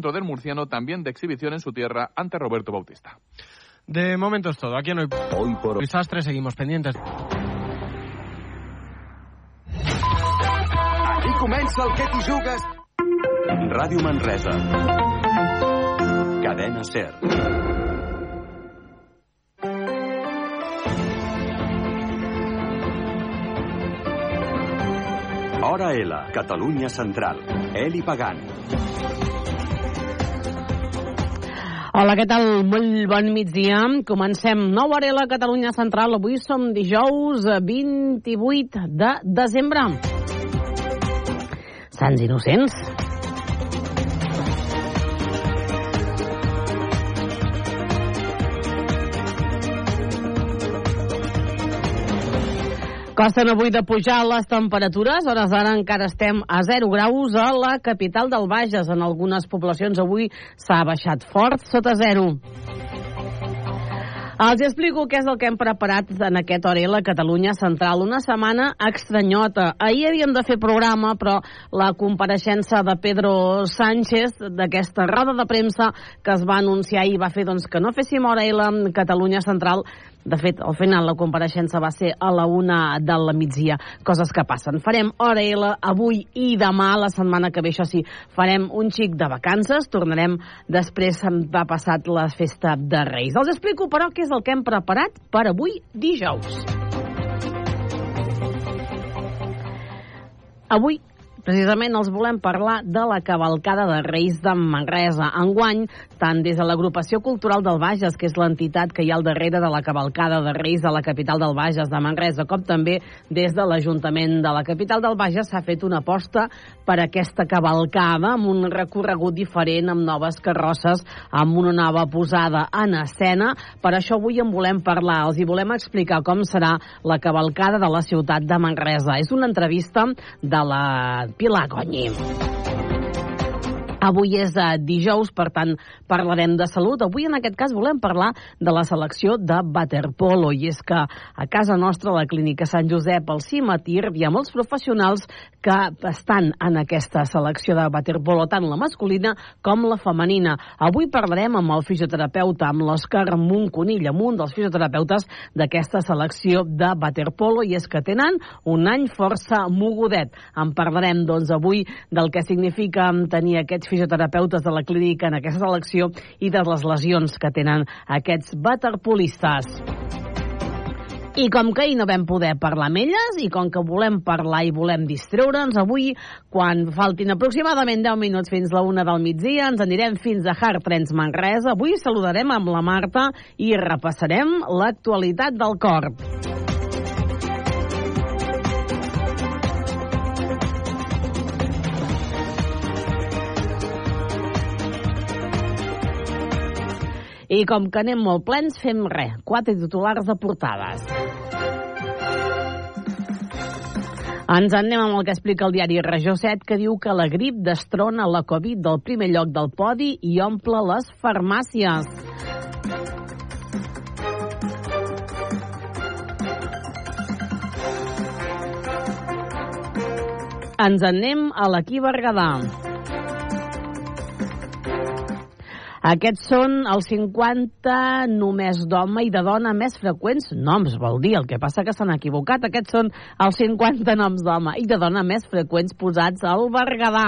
del murciano también de exhibición en su tierra ante Roberto Bautista. De momento es todo. Aquí en Hoy, Hoy por hoy. Desastre seguimos pendientes. Aquí comença el que t'hi jugues. Ràdio Manresa. Cadena Ser. Hora L, Catalunya Central. Eli Pagant. Hola, què tal? Molt bon migdia. Comencem nou hora a la Catalunya Central. Avui som dijous eh, 28 de desembre. Sants Innocents. Costen avui de pujar les temperatures. Hores d'ara encara estem a 0 graus a la capital del Bages. En algunes poblacions avui s'ha baixat fort, sota 0. Els explico què és el que hem preparat en aquest Orel a Catalunya Central. Una setmana estranyota. Ahir havíem de fer programa, però la compareixença de Pedro Sánchez d'aquesta roda de premsa que es va anunciar i va fer doncs, que no féssim Orel a Catalunya Central de fet, al final la compareixença va ser a la una de la migdia, coses que passen. Farem hora L avui i demà, la setmana que ve, això sí, farem un xic de vacances, tornarem després va passat la festa de Reis. Els explico, però, què és el que hem preparat per avui dijous. Avui Precisament els volem parlar de la cavalcada de Reis de Manresa. Enguany, tant des de l'agrupació cultural del Bages, que és l'entitat que hi ha al darrere de la cavalcada de Reis de la capital del Bages, de Manresa, com també des de l'Ajuntament de la capital del Bages s'ha fet una aposta per aquesta cavalcada amb un recorregut diferent, amb noves carrosses, amb una nova posada en escena. Per això avui en volem parlar, els hi volem explicar com serà la cavalcada de la ciutat de Manresa. És una entrevista de la Pilar Gonyi. Avui és uh, dijous, per tant, parlarem de salut. Avui, en aquest cas, volem parlar de la selecció de waterpolo. I és que a casa nostra, a la Clínica Sant Josep, al Cimatir, hi ha molts professionals que estan en aquesta selecció de waterpolo, tant la masculina com la femenina. Avui parlarem amb el fisioterapeuta, amb l'Òscar Monconill, amb un dels fisioterapeutes d'aquesta selecció de waterpolo, i és que tenen un any força mogudet. En parlarem, doncs, avui del que significa tenir aquests fisioterapeutes de la clínica en aquesta selecció i de les lesions que tenen aquests waterpolistes. I com que ahir no vam poder parlar amb elles i com que volem parlar i volem distreure'ns, avui, quan faltin aproximadament 10 minuts fins la una del migdia, ens anirem fins a Hard Trends Manresa. Avui saludarem amb la Marta i repassarem l'actualitat del corp. I com que anem molt plens, fem res. Quatre titulars de portades. Ens en anem amb el que explica el diari Regió 7, que diu que la grip destrona la Covid del primer lloc del podi i omple les farmàcies. Ens en anem a l'Equí Berguedà. Aquests són els 50 només d'home i de dona més freqüents noms, vol dir, el que passa que s'han equivocat. Aquests són els 50 noms d'home i de dona més freqüents posats al Berguedà.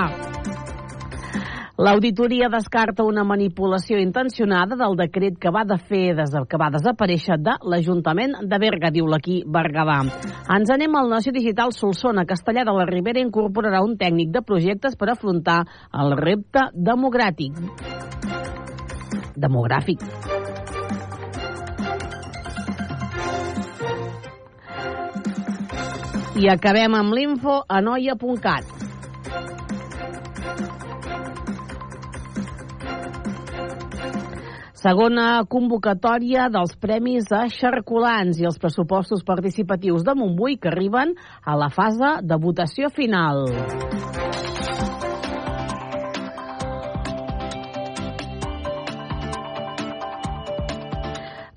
L'auditoria descarta una manipulació intencionada del decret que va de fer des que va desaparèixer de l'Ajuntament de Berga, diu l'aquí Berguedà. Ens anem al Nació Digital Solsona. Castellà de la Ribera incorporarà un tècnic de projectes per afrontar el repte democràtic demogràfic. I acabem amb l'info a noia.cat. Segona convocatòria dels premis a Xarculans i els pressupostos participatius de Montbui que arriben a la fase de votació final.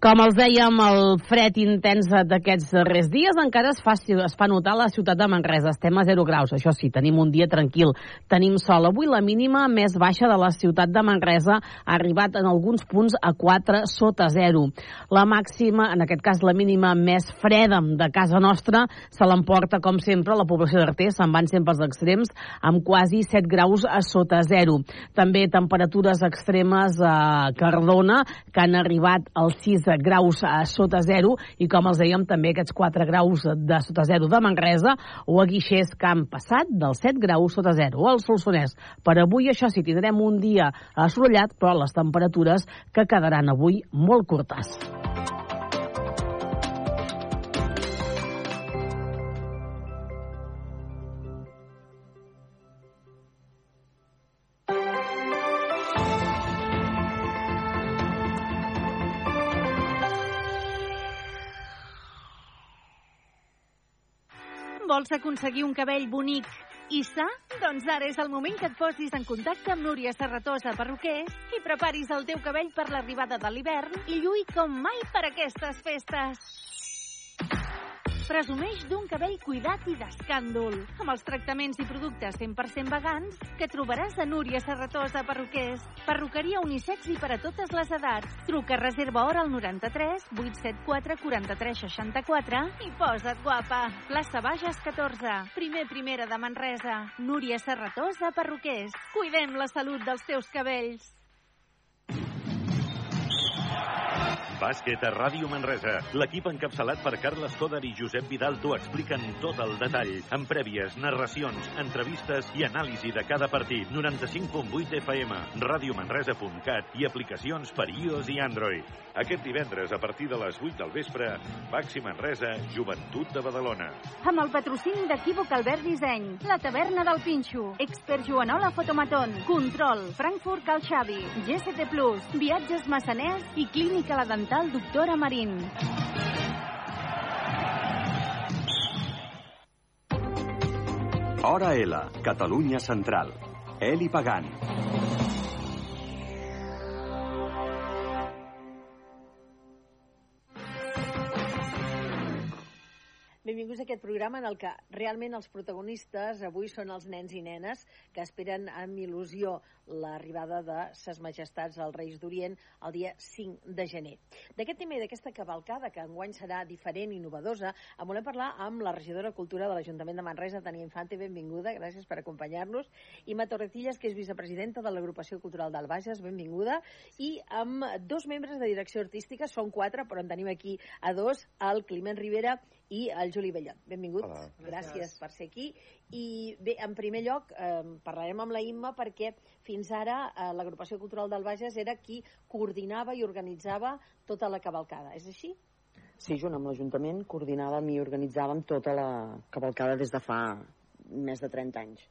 Com els dèiem, el fred intens d'aquests darrers dies encara es fa, es fa notar a la ciutat de Manresa. Estem a 0 graus, això sí, tenim un dia tranquil, tenim sol. Avui la mínima més baixa de la ciutat de Manresa ha arribat en alguns punts a 4 sota 0. La màxima, en aquest cas la mínima més freda de casa nostra, se l'emporta, com sempre, la població d'Artés, se'n van sempre als extrems, amb quasi 7 graus a sota 0. També temperatures extremes a Cardona, que han arribat als 6 graus a sota zero i com els dèiem també aquests 4 graus de sota zero de Manresa o a Guixers que han passat dels 7 graus sota zero al Solsonès. Per avui això sí, tindrem un dia assolellat però les temperatures que quedaran avui molt curtes. Vols aconseguir un cabell bonic i sa? Doncs ara és el moment que et posis en contacte amb Núria Serratosa Perruquers i preparis el teu cabell per l'arribada de l'hivern i lluï com mai per aquestes festes. Presumeix d'un cabell cuidat i d'escàndol, amb els tractaments i productes 100% vegans que trobaràs a Núria Serratosa Perruquers. Perruqueria unisex i per a totes les edats. Truca reserva hora al 93 874 43 64 i posa't guapa. Plaça Bages 14, primer primera de Manresa. Núria Serratosa Perruquers. Cuidem la salut dels teus cabells. Bàsquet a Ràdio Manresa. L'equip encapçalat per Carles Coder i Josep Vidal t'ho expliquen tot el detall, amb prèvies, narracions, entrevistes i anàlisi de cada partit. 95.8 FM, radiomanresa.cat i aplicacions per iOS i Android. Aquest divendres, a partir de les 8 del vespre, Baxi Manresa, Joventut de Badalona. Amb el patrocini d'Equívoc Albert Disseny, la taverna del Pinxo, Expert Joanola Fotomaton, Control, Frankfurt Cal Xavi, GST Plus, Viatges Massaners i Clínica La Dental Doctora Marín. Hora L, Catalunya Central. Eli Pagant. Benvinguts a aquest programa en el que realment els protagonistes avui són els nens i nenes que esperen amb il·lusió l'arribada de ses majestats als Reis d'Orient el dia 5 de gener. D'aquest tema i d'aquesta cavalcada, que enguany serà diferent i innovadosa, en volem parlar amb la regidora de Cultura de l'Ajuntament de Manresa, Tania Infante, benvinguda, gràcies per acompanyar-nos, i Ma Torrecillas, que és vicepresidenta de l'Agrupació Cultural del Bages, benvinguda, i amb dos membres de direcció artística, són quatre, però en tenim aquí a dos, el Climent Rivera i el Juli Bellot. Benvinguts, Hola. gràcies per ser aquí. I bé, en primer lloc, eh, parlarem amb la Imma perquè fins ara eh, l'Agrupació Cultural del Bages era qui coordinava i organitzava tota la cavalcada. És així? Sí, junt amb l'Ajuntament coordinàvem i organitzàvem tota la cavalcada des de fa més de 30 anys.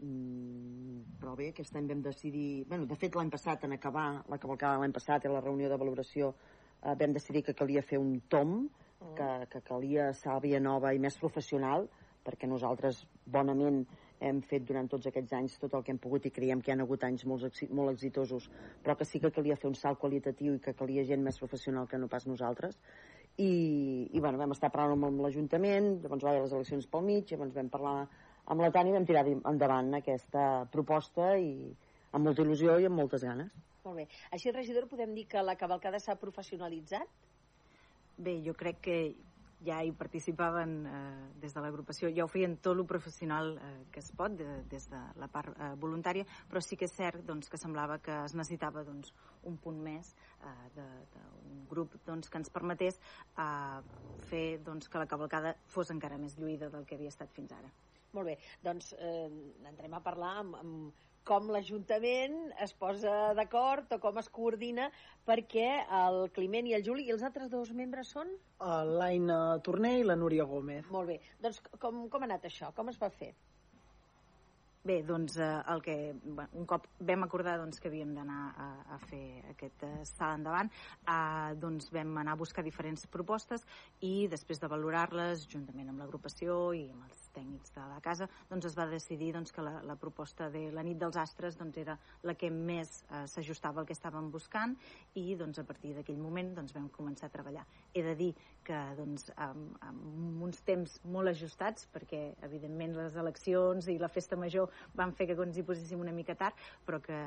Mm, però bé, aquest any vam decidir... Bueno, de fet, l'any passat, en acabar la cavalcada l'any passat i la reunió de valoració, eh, vam decidir que calia fer un tom, que, que calia sàvia nova i més professional, perquè nosaltres bonament hem fet durant tots aquests anys tot el que hem pogut i creiem que hi ha hagut anys molt, molt exitosos, però que sí que calia fer un salt qualitatiu i que calia gent més professional que no pas nosaltres. I, i bueno, vam estar parlant amb l'Ajuntament, llavors va haver les eleccions pel mig, llavors vam parlar amb la Tània i vam tirar endavant aquesta proposta i amb molta il·lusió i amb moltes ganes. Molt bé. Així, regidor, podem dir que la cavalcada s'ha professionalitzat? Bé, jo crec que ja hi participaven eh, des de l'agrupació, ja ho feien tot el professional eh, que es pot, de, des de la part eh, voluntària, però sí que és cert doncs, que semblava que es necessitava doncs, un punt més eh, d'un grup doncs, que ens permetés eh, fer doncs, que la cavalcada fos encara més lluïda del que havia estat fins ara. Molt bé, doncs eh, entrem a parlar amb, amb com l'Ajuntament es posa d'acord o com es coordina perquè el Climent i el Juli i els altres dos membres són? Uh, L'Aina Torner i la Núria Gómez. Molt bé, doncs com, com ha anat això? Com es va fer? Bé, doncs eh, el que, bueno, un cop vam acordar doncs, que havíem d'anar a, a fer aquest eh, salt endavant, eh, doncs vam anar a buscar diferents propostes i després de valorar-les juntament amb l'agrupació i amb els tècnics de la casa, doncs es va decidir doncs, que la, la proposta de la nit dels astres doncs, era la que més eh, s'ajustava al que estàvem buscant i doncs, a partir d'aquell moment doncs, vam començar a treballar. He de dir que doncs, amb, amb uns temps molt ajustats, perquè evidentment les eleccions i la festa major van fer que ens hi poséssim una mica tard, però que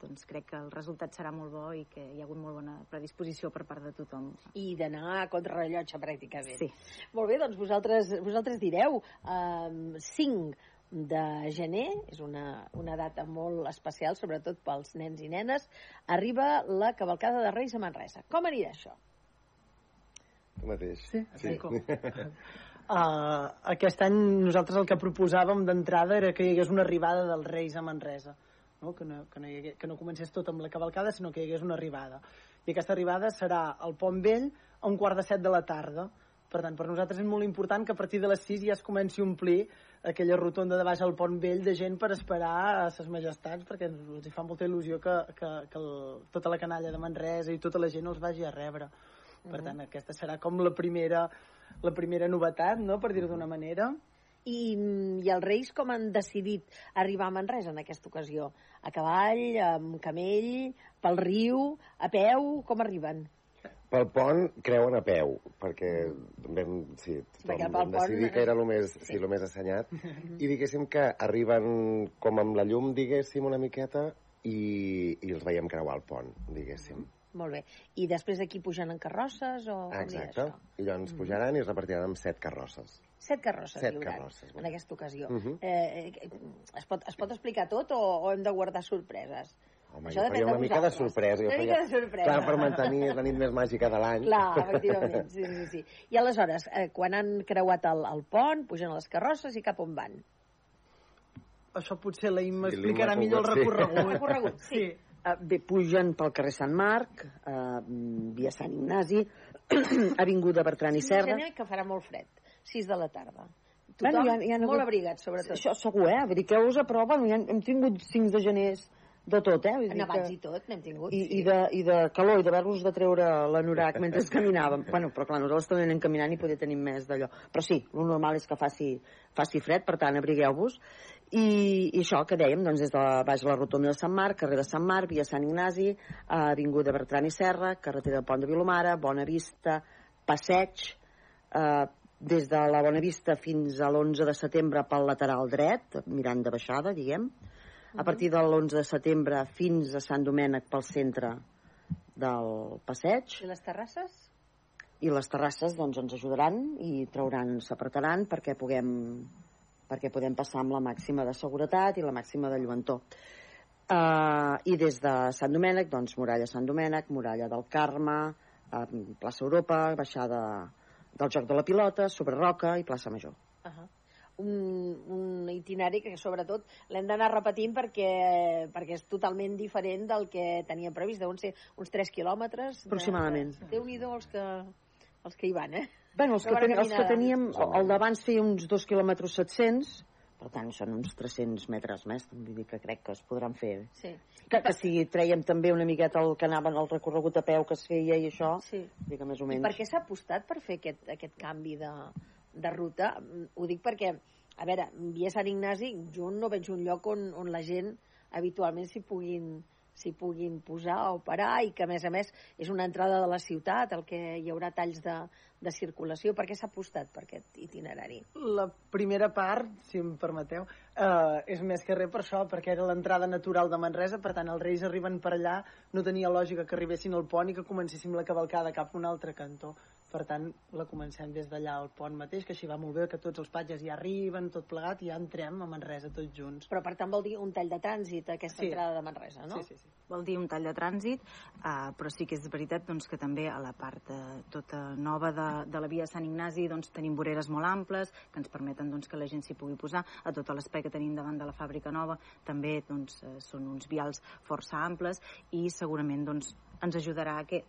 doncs, crec que el resultat serà molt bo i que hi ha hagut molt bona predisposició per part de tothom. I d'anar a contrarrellotge, pràcticament. Sí. Molt bé, doncs vosaltres, vosaltres direu, um, 5 de gener, és una, una data molt especial, sobretot pels nens i nenes, arriba la cavalcada de Reis a Manresa. Com anirà això? Tu mateix. Sí, sí. Uh, aquest any nosaltres el que proposàvem d'entrada era que hi hagués una arribada dels Reis a Manresa. No? Que, no, que, no hagués, que no comencés tot amb la cavalcada, sinó que hi hagués una arribada. I aquesta arribada serà al Pont Vell a un quart de set de la tarda. Per tant, per nosaltres és molt important que a partir de les 6 ja es comenci a omplir aquella rotonda de baix al Pont Vell de gent per esperar a ses majestats, perquè els hi fa molta il·lusió que, que, que el, tota la canalla de Manresa i tota la gent els vagi a rebre. Per tant, aquesta serà com la primera, la primera novetat, no?, per dir-ho d'una manera. I, I els Reis com han decidit arribar a Manresa en aquesta ocasió? A cavall, amb camell, pel riu, a peu, com arriben? Pel pont creuen a peu, perquè vam, sí, vam, vam decidir pont- que era el més, sí. el més assenyat, i diguéssim que arriben com amb la llum, diguéssim, una miqueta, i, i els veiem creuar el pont, diguéssim. Molt bé. I després d'aquí pugen en carrosses o Exacte. I llavors pujaran i es repartiran amb set carrosses. Set carrosses Set carrosses, en aquesta ocasió. Mhm. eh, eh, es, pot, es pot explicar tot o, o hem de guardar sorpreses? Home, Això jo faria una mica de sorpresa. Jo Una faria... mica de sorpresa. Clar, per mantenir la nit més màgica de l'any. Clar, efectivament, sí, sí, sí. I aleshores, eh, quan han creuat el, el pont, pugen a les carrosses i cap on van? Això potser la Imma Sí, explicarà millor el sí. recorregut. El recorregut, sí. Uh, bé, pugen pel carrer Sant Marc, uh, via Sant Ignasi, Avinguda Bertran i Serra. Gener, que farà molt fred, 6 de la tarda. Tothom Bueno, hi ha- hi ha molt hagut- abrigat, sobretot. Això segur, eh? Vull dir, creu-vos a prova, bueno, ja hem tingut 5 de gener de tot, eh? Vull dir Nevats que... i tot, n'hem tingut. I, i, de, i de calor i d'haver-vos de treure l'anorac mentre caminàvem. bueno, però clar, nosaltres també anem caminant i poder tenir més d'allò. Però sí, el normal és que faci, faci fred, per tant, abrigueu-vos. I, I això que dèiem, doncs des de la, baix de la rotonda de Sant Marc, carrer de Sant Marc, via Sant Ignasi, eh, avinguda Bertran i Serra, carretera del Pont de Vilomara, Bona Vista, Passeig, eh, des de la Bona Vista fins a l'11 de setembre pel lateral dret, mirant de baixada, diguem. A partir de l'11 de setembre fins a Sant Domènec pel centre del passeig. I les terrasses? I les terrasses doncs, ens ajudaran i trauran, s'apretaran perquè puguem perquè podem passar amb la màxima de seguretat i la màxima de lluentor. Uh, I des de Sant Domènec, doncs, Muralla Sant Domènec, Muralla del Carme, uh, plaça Europa, baixada del Joc de la Pilota, sobre Roca i plaça Major. Uh -huh. Un, un itinerari que sobretot l'hem d'anar repetint perquè, perquè és totalment diferent del que teníem previst. Deuen ser uns 3 quilòmetres. Aproximadament. De, Déu-n'hi-do els que, els que hi van, eh? Bueno, els que, ten, els que teníem, el d'abans feia uns 2 quilòmetres 700, per tant són uns 300 metres més, vull dir que crec que es podran fer. Sí. Que, que si trèiem també una miqueta el que anaven al recorregut a peu que es feia i això, Sí. vull dir que més o I menys... per què s'ha apostat per fer aquest, aquest canvi de, de ruta? Ho dic perquè, a veure, via Sant Ignasi, jo no veig un lloc on, on la gent habitualment s'hi puguin s'hi puguin posar o parar i que, a més a més, és una entrada de la ciutat, el que hi haurà talls de, de circulació. Per què s'ha apostat per aquest itinerari? La primera part, si em permeteu, eh, és més que res per això, perquè era l'entrada natural de Manresa, per tant, els reis arriben per allà, no tenia lògica que arribessin al pont i que comencéssim la cavalcada cap a un altre cantó. Per tant, la comencem des d'allà al pont mateix, que així va molt bé, que tots els patges ja arriben, tot plegat, i ja entrem a Manresa tots junts. Però, per tant, vol dir un tall de trànsit, aquesta Sí. entrada de Manresa, no? Sí, sí, sí. vol dir un tall de trànsit, uh, però sí que és veritat doncs, que també a la part uh, tota nova de, de la via Sant Ignasi doncs, tenim voreres molt amples que ens permeten doncs, que la gent s'hi pugui posar. A tot l'espai que tenim davant de la fàbrica nova també doncs, uh, són uns vials força amples i segurament doncs, ens ajudarà a que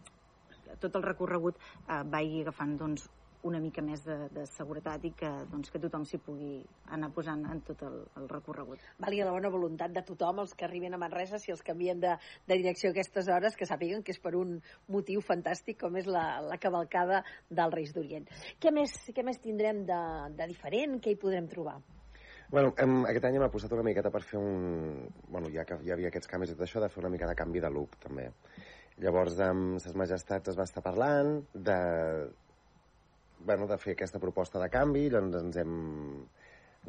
tot el recorregut uh, vagi agafant doncs, una mica més de, de seguretat i que, doncs, que tothom s'hi pugui anar posant en tot el, el recorregut. Valgui la bona voluntat de tothom, els que arriben a Manresa, si els canvien de, de direcció a aquestes hores, que sàpiguen que és per un motiu fantàstic com és la, la cavalcada dels Reis d'Orient. Què més, què més tindrem de, de diferent? Què hi podrem trobar? Bueno, hem, aquest any hem apostat una miqueta per fer un... Bueno, ja que hi havia aquests canvis i tot això, de fer una mica de canvi de look, també. Llavors, amb ses majestats es va estar parlant de, bueno, de fer aquesta proposta de canvi, doncs ens hem,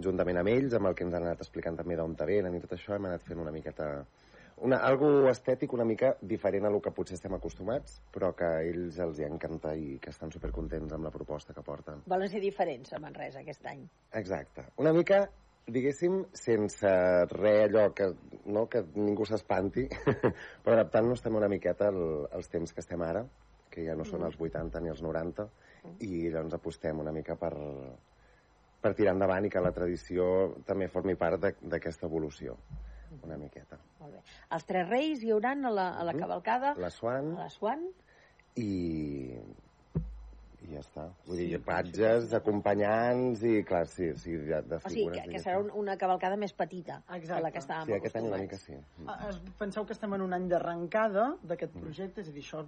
juntament amb ells, amb el que ens han anat explicant també d'on venen i tot això, hem anat fent una miqueta una, algo estètic una mica diferent a lo que potser estem acostumats, però que a ells els hi encanta i que estan supercontents amb la proposta que porten. Volen ser diferents a Manresa aquest any. Exacte. Una mica, diguéssim, sense res allò que, no, que ningú s'espanti, però adaptant-nos també una miqueta al, als temps que estem ara, que ja no són els 80 ni els 90, i doncs apostem una mica per, per tirar endavant i que la tradició també formi part d'aquesta evolució una miqueta. Molt bé. Els tres reis hi hauran a la, a la cavalcada, La Swan. A la Swan, i i ja està. Vull dir, patges, acompanyants i, clar, sí, sí, de, de o sigui, figures. que, que serà un, una cavalcada més petita que la que estàvem Sí, aquest any una mica sí. Ah, es- Penseu que estem en un any d'arrencada d'aquest projecte, és a dir, això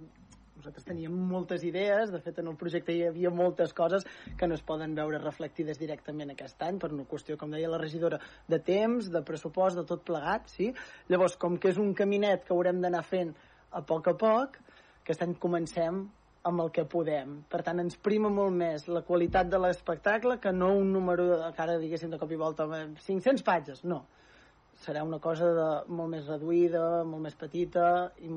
nosaltres teníem moltes idees, de fet en el projecte hi havia moltes coses que no es poden veure reflectides directament aquest any per una qüestió, com deia la regidora, de temps, de pressupost, de tot plegat, sí? Llavors, com que és un caminet que haurem d'anar fent a poc a poc, aquest any comencem amb el que podem. Per tant, ens prima molt més la qualitat de l'espectacle que no un número, de, que ara diguéssim de cop i volta, eh, 500 patges, no serà una cosa de, molt més reduïda, molt més petita i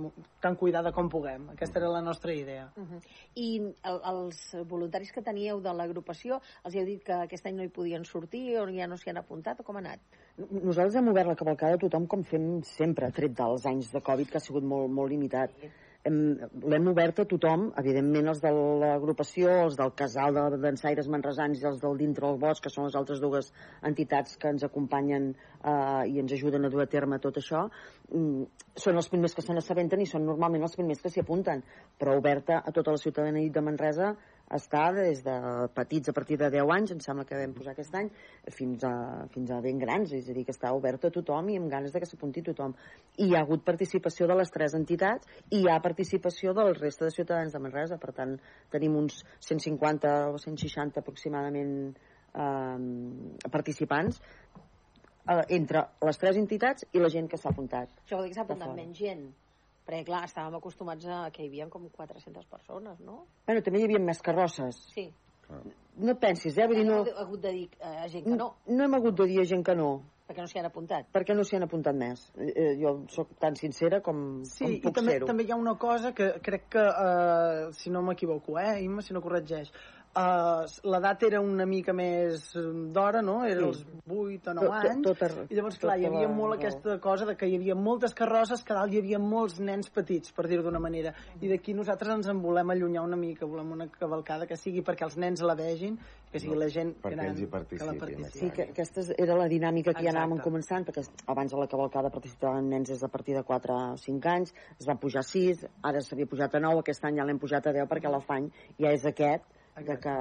tan cuidada com puguem. Aquesta era la nostra idea. Uh -huh. I el, els voluntaris que teníeu de l'agrupació, els heu dit que aquest any no hi podien sortir o ja no s'hi han apuntat o com ha anat? Nosaltres hem obert la cavalcada a tothom com fem sempre, tret dels anys de Covid, que ha sigut molt, molt limitat. Hem- L'hem obert a tothom, evidentment els de l'agrupació, els del casal de dansaires manresans i els del dintre del bosc, que són les altres dues entitats que ens acompanyen eh, i ens ajuden a dur a terme tot això, mm, són els primers que se n'assabenten i són normalment els primers que s'hi apunten, però oberta a tota la ciutadania de Manresa està des de petits a partir de 10 anys, em sembla que vam posar aquest any, fins a, fins a ben grans, és a dir, que està oberta a tothom i amb ganes de que s'apunti tothom. I hi ha hagut participació de les tres entitats i hi ha participació del reste de ciutadans de Manresa, per tant, tenim uns 150 o 160 aproximadament eh, participants eh, entre les tres entitats i la gent que s'ha apuntat. Això vol dir que s'ha apuntat menys gent. Perquè, clar, estàvem acostumats a que hi havia com 400 persones, no? Bueno, també hi havia més carrosses. Sí. No et pensis, eh? Vull dir, no, Heu hagut de dir eh, a gent que no, no hem hagut de dir a gent que no, perquè no s'hi han apuntat. perquè no s'hi han apuntat més. Eh, eh, jo sóc tan sincera com, Sí, com i puc també, ser-ho. també hi ha una cosa que crec que, eh, si no m'equivoco, eh, Imma, si no corregeix, eh, l'edat era una mica més eh, d'hora, no? Era Sí. els 8 o 9 Tot- tot- anys. tota- I llavors, clar, hi havia la molt raó. aquesta cosa de que hi havia moltes carrosses, que dalt hi havia molts nens petits, per dir-ho d'una manera. I d'aquí nosaltres ens en volem allunyar una mica, volem una cavalcada que sigui perquè els nens la vegin, que sigui la gent perquè gran ells hi que la participi. Sí, que aquesta era la dinàmica que ja Exacte. anàvem començant, perquè abans a la cavalcada participaven nens des de a partir de 4 o 5 anys, es van pujar a 6, ara s'havia pujat a 9, aquest any ja l'hem pujat a 10 perquè l'afany ja és aquest, de que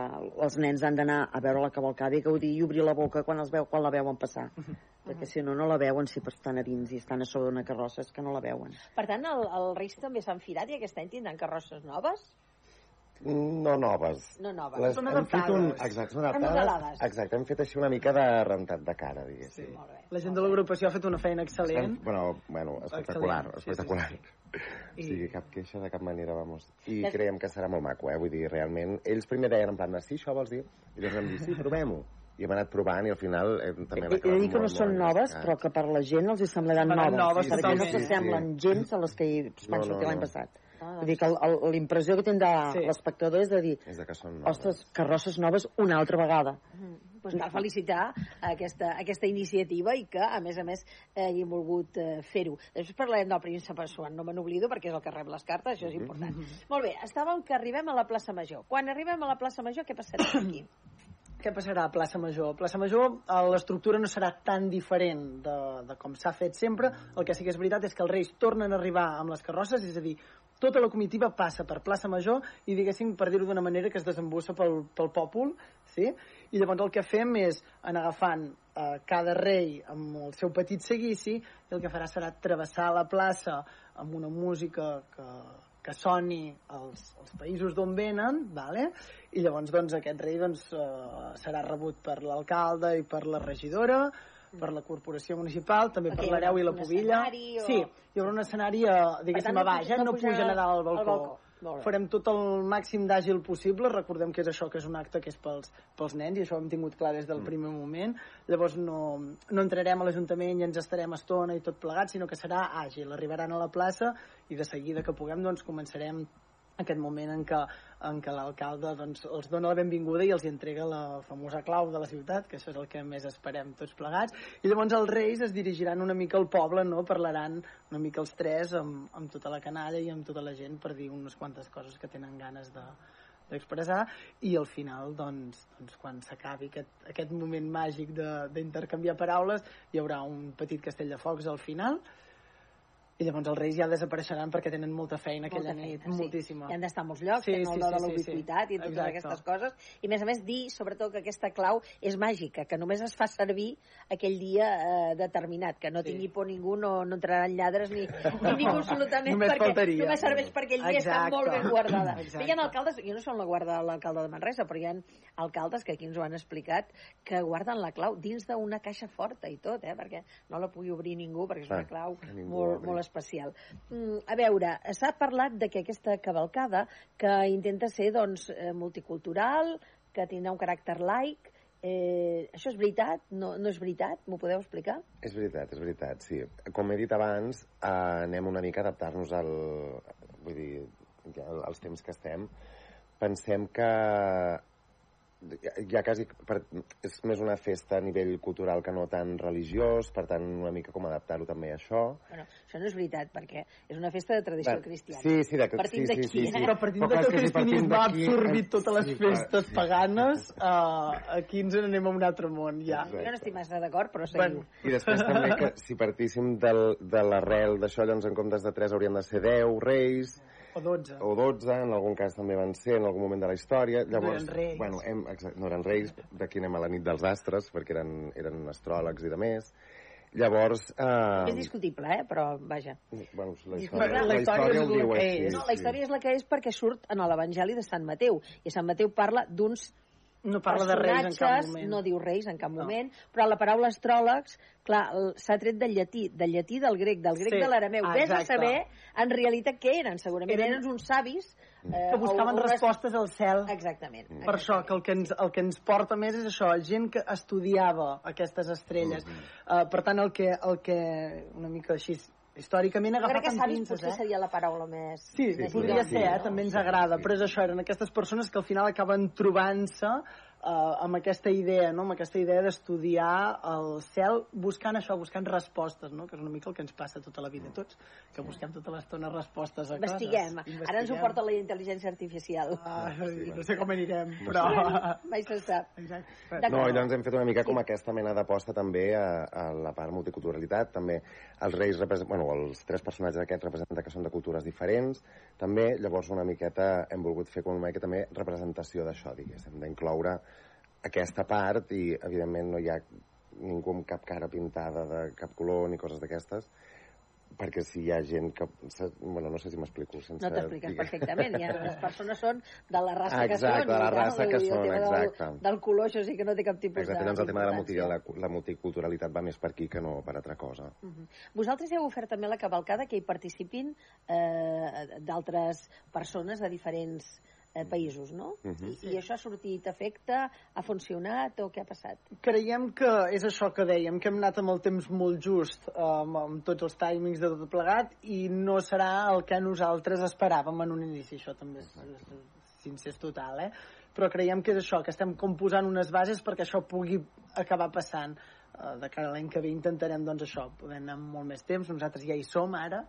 els nens han d'anar a veure la cavalcada i gaudir i obrir la boca quan, els veu, quan la veuen passar. Perquè si no, no la veuen si estan a dins i estan a sobre d'una carrossa, és que no la veuen. Per tant, el, el Reis també s'han firat i aquest any tindran carrosses noves? No noves. No noves. Les, Són hem fet un, adaptades. exacte, són adaptades. Exacte, hem fet així una mica de rentat de cara, diguéssim. Sí. La gent de l'agrupació ha fet una feina excel·lent. Bueno, bueno, espectacular, Excel·lent, sí, espectacular. sí, O sigui, cap queixa de cap manera, vamos. I Des- creiem que serà molt maco, eh? Vull dir, realment, ells primer deien en plan, sí, això vols dir? I llavors vam dir, sí, provem-ho. I hem anat provant i al final eh, també hem He, he de dir que no molt, són molt noves, però que per la gent els hi semblaran noves, noves, perquè no totalment. s'assemblen gens a les que hi van No, no, sortir l'any no. passat. Ah, Vull dir que el- el- la impressió que tindrà Sí. l'espectador és de dir, És de que són noves. ostres, carrosses noves una altra vegada. Pues cal felicitar aquesta, aquesta iniciativa i que, a més a més, eh, hi hem volgut eh, fer-ho. Després parlarem del príncep Assuan, no me n'oblido perquè és el que rep les cartes, això és important. Molt bé, estàvem que arribem a la plaça Major. Quan arribem a la plaça Major, què passarà aquí? Què passarà a Plaça Major? A Plaça Major eh, l'estructura no serà tan diferent de, de com s'ha fet sempre. El que sí que és veritat és que els Reis tornen a arribar amb les carrosses, és a dir, tota la comitiva passa per plaça Major i, diguéssim, per dir-ho d'una manera que es desembussa pel, pel pòpul, sí? I llavors el que fem és anar agafant eh, cada rei amb el seu petit seguici i el que farà serà travessar la plaça amb una música que, que soni als, als països d'on venen, vale? i llavors doncs, aquest rei doncs, eh, serà rebut per l'alcalde i per la regidora, per la corporació municipal, també Perquè per l'hereu i la escenari o- Sí, hi haurà un escenari, eh, diguéssim, tant, a baix, puja- eh? no no puja puja a dalt al al balcó. Farem tot el màxim d'àgil possible, recordem que és això, que és un acte que és pels, pels nens, i això ho hem tingut clar des del Mm. primer moment. Llavors no, no entrarem a l'Ajuntament i ens estarem estona i tot plegat, sinó que serà àgil. Arribaran a la plaça i de seguida que puguem doncs començarem aquest moment en què, en què l'alcalde doncs, els dona la benvinguda i els entrega la famosa clau de la ciutat, que això és el que més esperem tots plegats, i llavors els reis es dirigiran una mica al poble, no? parlaran una mica els tres amb, amb tota la canalla i amb tota la gent per dir unes quantes coses que tenen ganes de d'expressar. I al final doncs, doncs quan s'acabi aquest, aquest moment màgic d'intercanviar paraules hi haurà un petit castell de focs al final i llavors els reis ja desapareixeran perquè tenen molta feina aquella Molta nit, feina, sí. moltíssima. I han d'estar a molts llocs, Sí, tenen sí, el do de sí, la sí, sí. i totes Exacte. aquestes coses. I a més a més dir, sobretot, que aquesta clau és màgica, que només es fa servir aquell dia eh, determinat, que no Sí. tingui por ningú, no, no entraran lladres ni, ni ningú absolutament, Només perquè faltaria. només serveix per aquell dia, està molt ben guardada. Exacte. Hi ha alcaldes, jo no som la guarda l'alcalde de Manresa, però hi ha alcaldes que aquí ens ho han explicat, que guarden la clau dins d'una caixa forta i tot, eh, perquè no la pugui obrir ningú, perquè és una Clar, clau ningú molt, molt especial. Mm, a veure, s'ha parlat de que aquesta cavalcada que intenta ser doncs, eh, multicultural, que tindrà un caràcter laic, eh, això és veritat? No, no és veritat? M'ho podeu explicar? És veritat, és veritat, sí. Com he dit abans, eh, anem una mica a adaptar-nos al... Vull dir, als temps que estem. Pensem que ja quasi per, és més una festa a nivell cultural que no tan religiós, per tant una mica com adaptar-ho també a això. Bueno, això no és veritat, perquè és una festa de tradició Va, cristiana. sí, sí, de- Partim sí, sí, sí, sí. eh? Però partint Però de que el cristianisme ha absorbit eh, totes les sí, clar, festes sí. paganes, uh, aquí ens n'anem a un altre món, ja. Jo no estic massa d'acord, però seguiu. Bueno. I després també que si partíssim del, de l'arrel d'això, llavors en comptes de 3 haurien de ser 10 reis, O 12. o 12, en algun cas també van ser en algun moment de la història. Llavors, eren reis. Bueno, hem, exacte, no eren reis, d'aquí anem a la nit dels astres, perquè eren, eren astròlegs i de més. Llavors... Eh, És discutible, eh? però vaja. Bueno, la història, la la història història és ho el diu així. és. No, la història és la que és perquè surt en l'Evangeli de Sant Mateu, i Sant Mateu parla d'uns No parla de reis en cap moment. no diu reis en cap No. moment, però la paraula astròlegs, clar, s'ha tret del llatí, del llatí del grec, del grec Sí, de l'arameu. Ves a saber en realitat què eren, segurament Eren- eren, uns savis... Eh, que buscaven o- o respostes al cel. Exactament. Per això, que el que, ens, el que ens porta més és això, gent que estudiava aquestes estrelles. uh, per tant, el que, el que una mica així històricament Jo crec que savis pinces, potser eh? seria la paraula més... Sí, més podria idònia, ser, eh? no? també ens Sí, agrada, sí. però és això, eren aquestes persones que al final acaben trobant-se uh, amb aquesta idea, no? amb aquesta idea d'estudiar el cel, buscant això, buscant respostes, no? que és una mica el que ens passa tota la vida a tots, que busquem tota l'estona respostes a Investiguem. coses. Ara ens ho porta la intel·ligència artificial. Ah, no sé com anirem, però... Mai se sap. Exacte. No, i llavors hem fet una mica com aquesta mena d'aposta també a, a la part multiculturalitat, també els reis, represent, bueno, els tres personatges aquests representen que són de cultures diferents, també, llavors una miqueta hem volgut fer com una mica també representació d'això, diguéssim, d'incloure aquesta part i, evidentment, no hi ha ningú amb cap cara pintada de cap color ni coses d'aquestes, perquè si hi ha gent que... Bueno, no sé si m'explico. Sense, No t'expliques perfectament. Ja, les persones són de la raça que Exacte, són. de la raça vull que són, tema del, exacte. del color, això sí que no té cap tipus Exacte, de llavors el tema de la, multi, la, la multiculturalitat va més per aquí que no per altra cosa. Mhm. Vosaltres heu ofert també la cavalcada que hi participin eh, d'altres persones de diferents eh, països, no? Mhm. I, I això ha sortit a efecte? Ha funcionat o què ha passat? Creiem que és això que dèiem, que hem anat amb el temps molt just, amb, amb tots els timings de tot plegat, i no serà el que nosaltres esperàvem en un inici. Això també és, és sincer total, eh? Però creiem que és això, que estem composant unes bases perquè això pugui acabar passant. Uh, de cara a l'any que ve intentarem, doncs, això, poder anar amb molt més temps. Nosaltres ja hi som ara,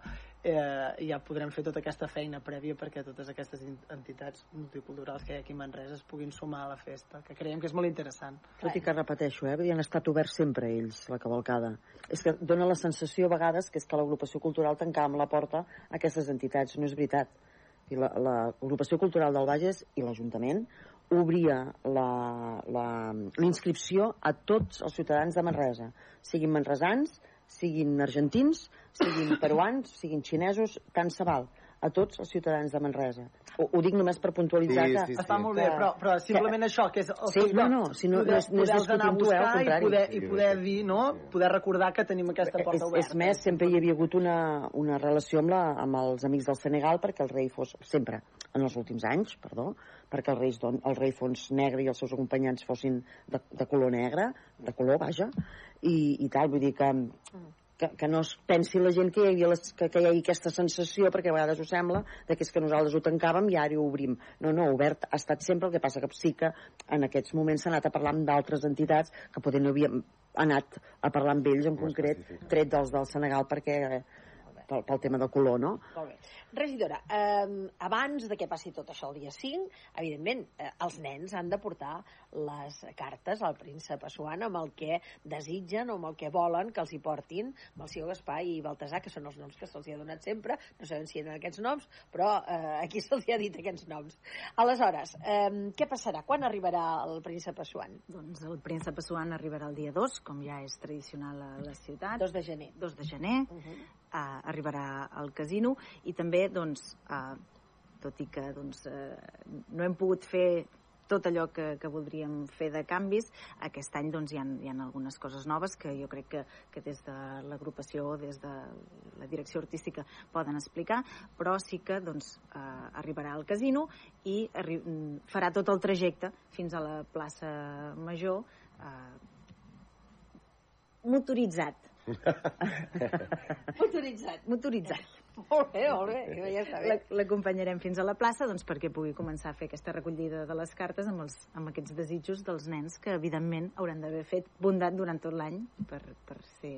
eh, ja podrem fer tota aquesta feina prèvia perquè totes aquestes entitats multiculturals que hi ha aquí a Manresa es puguin sumar a la festa, que creiem que és molt interessant. Tot i que repeteixo, eh, han estat oberts sempre ells, la cavalcada. És que dona la sensació a vegades que és que l'agrupació cultural tancava amb la porta a aquestes entitats. No és veritat. I la- la- L'agrupació cultural del Bages i l'Ajuntament obria la- la- l'inscripció a tots els ciutadans de Manresa, siguin manresans, siguin argentins, siguin peruans, siguin xinesos, tant se val a tots els ciutadans de Manresa. Ho, ho dic només per puntualitzar que... Està molt bé, però, però simplement que- això, que és el Sí, no, no, si no- poder, no és- amb tu, eh, al buscar i contrari. poder, i poder dir, no? Poder recordar que tenim aquesta porta és, oberta. és més, sempre hi havia hagut una, una relació amb, la, amb els amics del Senegal perquè el rei fos, sempre, en els últims anys, perdó, perquè el rei, don, el rei fos negre i els seus acompanyants fossin de, de color negre, de color, vaja, i, i tal, vull dir que, que, que no es pensi la gent que hi, havia les, que, que hi hagi aquesta sensació, perquè a vegades ho sembla, de que és que nosaltres ho tancàvem i ara ho obrim. No, no, obert ha estat sempre, el que passa que sí que en aquests moments s'ha anat a parlar amb d'altres entitats que potser no havíem anat a parlar amb ells en concret, tret dels del Senegal, perquè eh, pel, pel tema del color, no? Molt bé. Regidora, eh, abans de que passi tot això el dia 5, evidentment, eh, els nens han de portar les cartes al príncep Assuan amb el que desitgen o amb el que volen que els hi portin Melcior, Gaspar i Baltasar, que són els noms que se'ls hi ha donat sempre. No sabem si eren aquests noms, però eh, aquí se'ls hi ha dit aquests noms. Aleshores, eh, què passarà? Quan arribarà el príncep Assuan? Doncs el príncep Assuan arribarà el dia 2, com ja és tradicional a la ciutat. 2 de gener. 2 de gener. Uh -huh. Uh, arribarà al casino i també, doncs, uh, tot i que doncs, uh, no hem pogut fer tot allò que, que voldríem fer de canvis. Aquest any doncs, hi, ha, hi ha algunes coses noves que jo crec que, que des de l'agrupació, des de la direcció artística poden explicar, però sí que doncs, eh, arribarà al casino i arri mm, farà tot el trajecte fins a la plaça Major eh, motoritzat. Motoritzat. Motoritzat. Molt bé, molt bé, ja està bé. La- L'acompanyarem fins a la plaça doncs, perquè pugui començar a fer aquesta recollida de les cartes amb, els, amb aquests desitjos dels nens que, evidentment, hauran d'haver fet bondat durant tot l'any per, per ser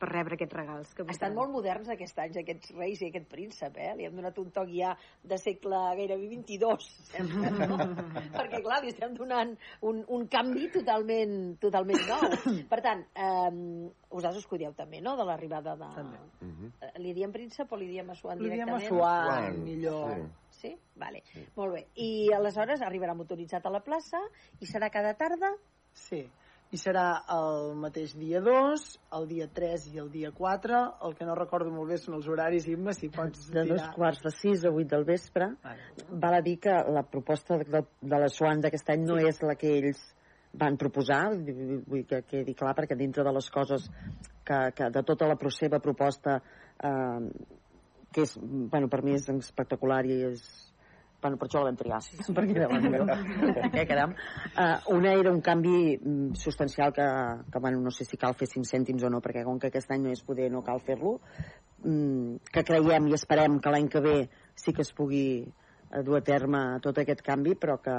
per rebre aquests regals que Estan molt moderns aquests anys, aquests reis i aquest príncep, eh? Li han donat un toc ja de segle gairebé 22, sembla, no? Perquè, clar, li estem donant un, un canvi totalment, totalment nou. Per tant, eh, vosaltres us cuideu també, no?, de l'arribada de... També. Eh, Li diem príncep o li diem Assuan Li diem directament? Assuan, millor. Sí? Vale. Molt bé. I aleshores arribarà motoritzat a la plaça i serà cada tarda? Sí. I serà el mateix dia 2, el dia 3 i el dia 4. El que no recordo molt bé són els horaris, Imma, si pots de dos quarts de sis a vuit del vespre. Val a dir que la proposta de, de la Swan d'aquest any no és la que ells van proposar, vull que quedi clar, perquè dintre de les coses que, que de tota la seva proposta, eh, que és, bueno, per mi és espectacular i és bueno, per això la vam triar, perquè era la millor. Què, caram? Uh, una era un canvi mm, substancial que, que, bueno, no sé si cal fer 5 cèntims o no, perquè com que aquest any no és poder, no cal fer-lo, mm, que creiem i esperem que l'any que ve sí que es pugui eh, dur a terme tot aquest canvi, però que,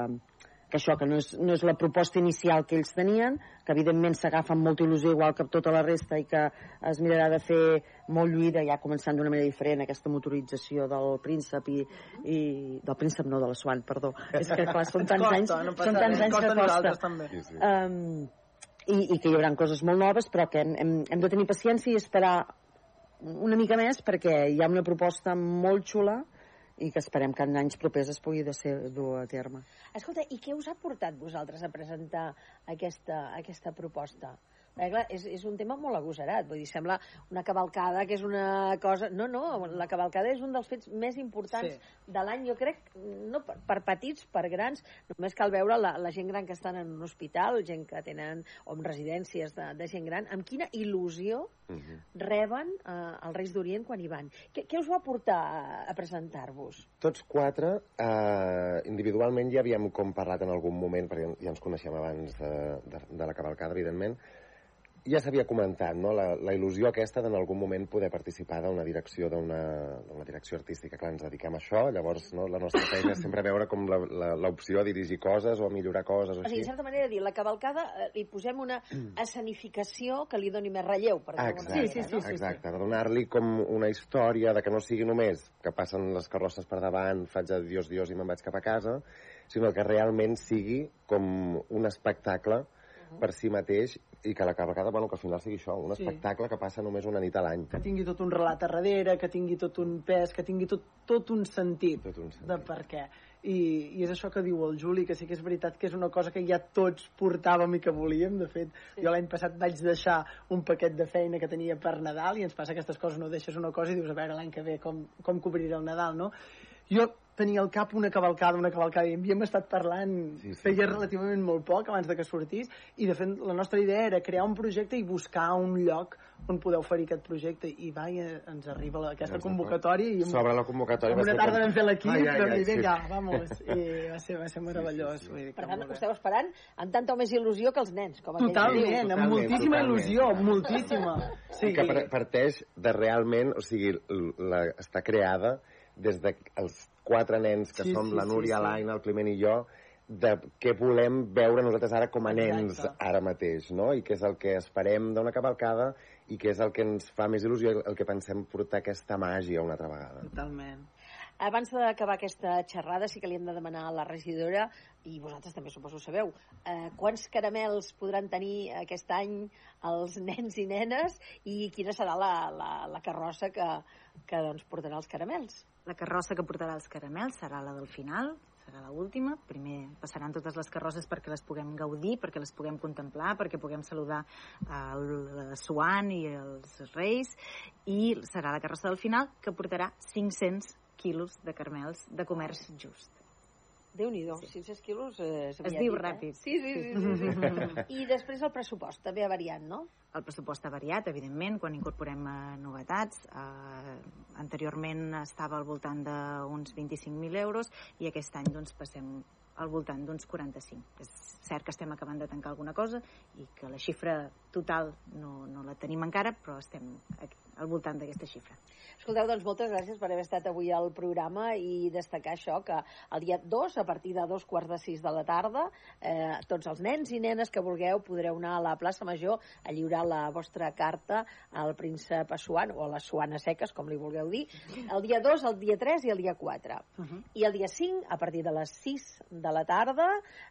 que això, que no és, no és la proposta inicial que ells tenien, que evidentment s'agafa amb molta il·lusió igual que tota la resta i que es mirarà de fer molt lluïda, ja començant d'una manera diferent, aquesta motorització del príncep i, i del príncep no, de la Swan, perdó. És que clar, són tants anys, Costa, no passa són tants anys costa que costa. també. Sí, sí. Um, i, i que hi haurà coses molt noves, però que hem, hem, hem de tenir paciència i esperar una mica més perquè hi ha una proposta molt xula i que esperem que en anys propers es pugui ser, dur a terme. Escolta, i què us ha portat vosaltres a presentar aquesta, aquesta proposta? Perquè, clar, és, és un tema molt agosarat, vull dir, sembla una cavalcada que és una cosa... No, no, la cavalcada és un dels fets més importants Sí. de l'any, jo crec, no per, per petits, per grans, només cal veure la, la gent gran que estan en un hospital, gent que tenen, o en residències de, de gent gran, amb quina il·lusió Mhm. reben eh, els Reis d'Orient quan hi van. Què, què us va portar a, a presentar-vos? Tots quatre, eh, individualment ja havíem com parlat en algun moment, perquè ja ens coneixem abans de, de, de la cavalcada, evidentment, ja s'havia comentat, no? La, la il·lusió aquesta d'en algun moment poder participar d'una direcció d'una d'una direcció artística. Clar, ens dediquem a això, llavors no? la nostra feina és sempre veure com la- la- l'opció a dirigir coses o a millorar coses o O sigui, així. en certa manera, dir, la cavalcada eh, li posem una escenificació que li doni més relleu, per dir-ho exacte, d'alguna manera, no? exacte, de donar-li com una història de que no sigui només que passen les carrosses per davant, faig adiós, dios i me'n vaig cap a casa, sinó que realment sigui com un espectacle per si mateix i que la cavalcada, bueno, que al final sigui això, un Sí. espectacle que passa només una nit a l'any. que tingui tot un relat a darrere, que tingui tot un pes, que tingui tot, tot un sentit, tot un sentit. de per què. I, I és això que diu el Juli, que sí que és veritat que és una cosa que ja tots portàvem i que volíem. De fet, sí. jo l'any passat vaig deixar un paquet de feina que tenia per Nadal i ens passa aquestes coses, no deixes una cosa i dius, a veure, l'any que ve com, com cobriré el Nadal, no? Jo tenia al cap una cavalcada, una cavalcada, i en havíem estat parlant sí, sí, feia relativament molt poc abans de que sortís, i de fet la nostra idea era crear un projecte i buscar un lloc on poder oferir aquest projecte, i va, i ens arriba la, aquesta convocatòria, i Sobre la convocatòria va una tarda com- vam fer l'equip, Ai, ai, vam ai, dir, sí. vinga, vamos, i va ser, va ser meravellós. Vull dir, que Per tant, esteu esperant amb tanta o més il·lusió que els nens, com aquell que Totalment, diu. amb Totalment, moltíssima totalment. il·lusió, moltíssima. Sí. Que par- parteix de realment, o sigui, la, està creada des de els quatre nens que Sí, som sí, la sí, Núria, sí. l'Aina, el Climent i jo, de què volem veure nosaltres ara com a nens Exacte. ara mateix, no? I què és el que esperem d'una cavalcada i què és el que ens fa més il·lusió, el- que pensem portar aquesta màgia una altra vegada. Totalment. Abans d'acabar aquesta xerrada, sí que li hem de demanar a la regidora, i vosaltres també suposo sabeu, eh, quants caramels podran tenir aquest any els nens i nenes i quina serà la, la, la carrossa que, que doncs, portarà els caramels? La carrossa que portarà els caramels serà la del final, serà la última. Primer passaran totes les carrosses perquè les puguem gaudir, perquè les puguem contemplar, perquè puguem saludar el Swan i els Reis, i serà la carrossa del final que portarà 500 quilos de caramels de comerç just. Déu-n'hi-do, sí. 500 quilos eh, Es diu dit, eh? ràpid. Sí, sí, sí. sí, sí. I després el pressupost, també ha variat, no? El pressupost ha variat, evidentment, quan incorporem eh, novetats. Eh, anteriorment estava al voltant d'uns 25.000 euros i aquest any doncs, passem al voltant d'uns 45. És cert que estem acabant de tancar alguna cosa i que la xifra total no, no la tenim encara, però estem aquí, al voltant d'aquesta xifra. Escolteu, doncs moltes gràcies per haver estat avui al programa i destacar això, que el dia 2, a partir de dos quarts de sis de la tarda, eh, tots els nens i nenes que vulgueu podreu anar a la plaça Major a lliurar la vostra carta al príncep Assuan, o a les Suanes Seques, com li vulgueu dir, el dia 2, el dia 3 i el dia 4. I el dia 5, a partir de les 6 de la tarda,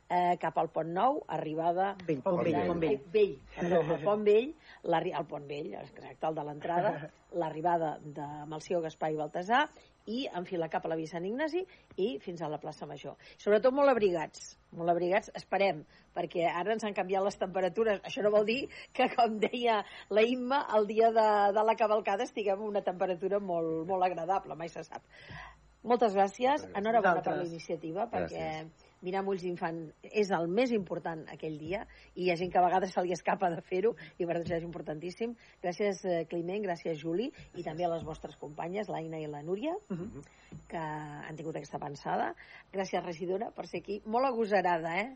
eh, cap al Pont Nou, arribada... Vell, Pont Vell, Pont Vell. Vell, perdó, el Pont Vell, l'arri- el Pont Vell, exacte, el de l'entrada, l'arribada de Malció, Gaspar i Baltasar, i enfilar cap a la Via Sant Ignasi i fins a la plaça Major. Sobretot molt abrigats, molt abrigats, esperem, perquè ara ens han canviat les temperatures. Això no vol dir que, com deia la Imma, el dia de, de la cavalcada estiguem a una temperatura molt, molt agradable, mai se sap. Moltes gràcies, enhorabona per la iniciativa, perquè Gràcies. Mirar amb ulls d'infant és el més important aquell dia i hi ha gent que a vegades se li escapa de fer-ho i per això és importantíssim. Gràcies, eh, Climent, gràcies, Juli, i també a les vostres companyes, l'Aina i la Núria, que han tingut aquesta pensada. Gràcies, regidora, per ser aquí. Molt agosarada, eh?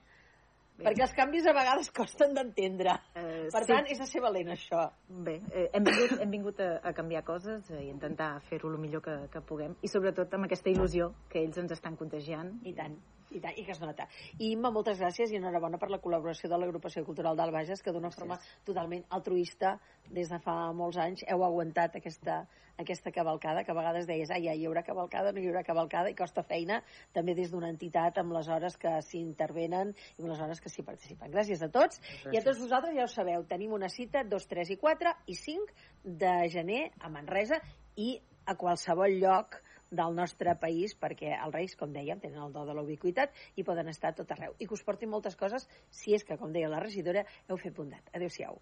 Perquè els canvis a vegades costen d'entendre. Eh, per sí. tant, és a ser valent, això. Bé, eh, hem vingut, hem vingut a, a canviar coses eh, i intentar fer-ho el millor que, que puguem i sobretot amb aquesta il·lusió que ells ens estan contagiant. I tant. I, tant, i que es nota. I Imma, moltes gràcies i enhorabona per la col·laboració de l'agrupació cultural del Bages, que d'una forma totalment altruista, des de fa molts anys, heu aguantat aquesta, aquesta cavalcada, que a vegades deies, ai, ja, hi haurà cavalcada, no hi haurà cavalcada, i costa feina, també des d'una entitat amb les hores que s'hi intervenen i amb les hores que s'hi participen. Gràcies a tots. I a tots vosaltres ja ho sabeu, tenim una cita 2, 3 i 4 i 5 de gener a Manresa i a qualsevol lloc del nostre país, perquè els Reis, com dèiem, tenen el do de la i poden estar tot arreu. I que us portin moltes coses si és que, com deia la regidora, heu fet bondat. Adéu-siau.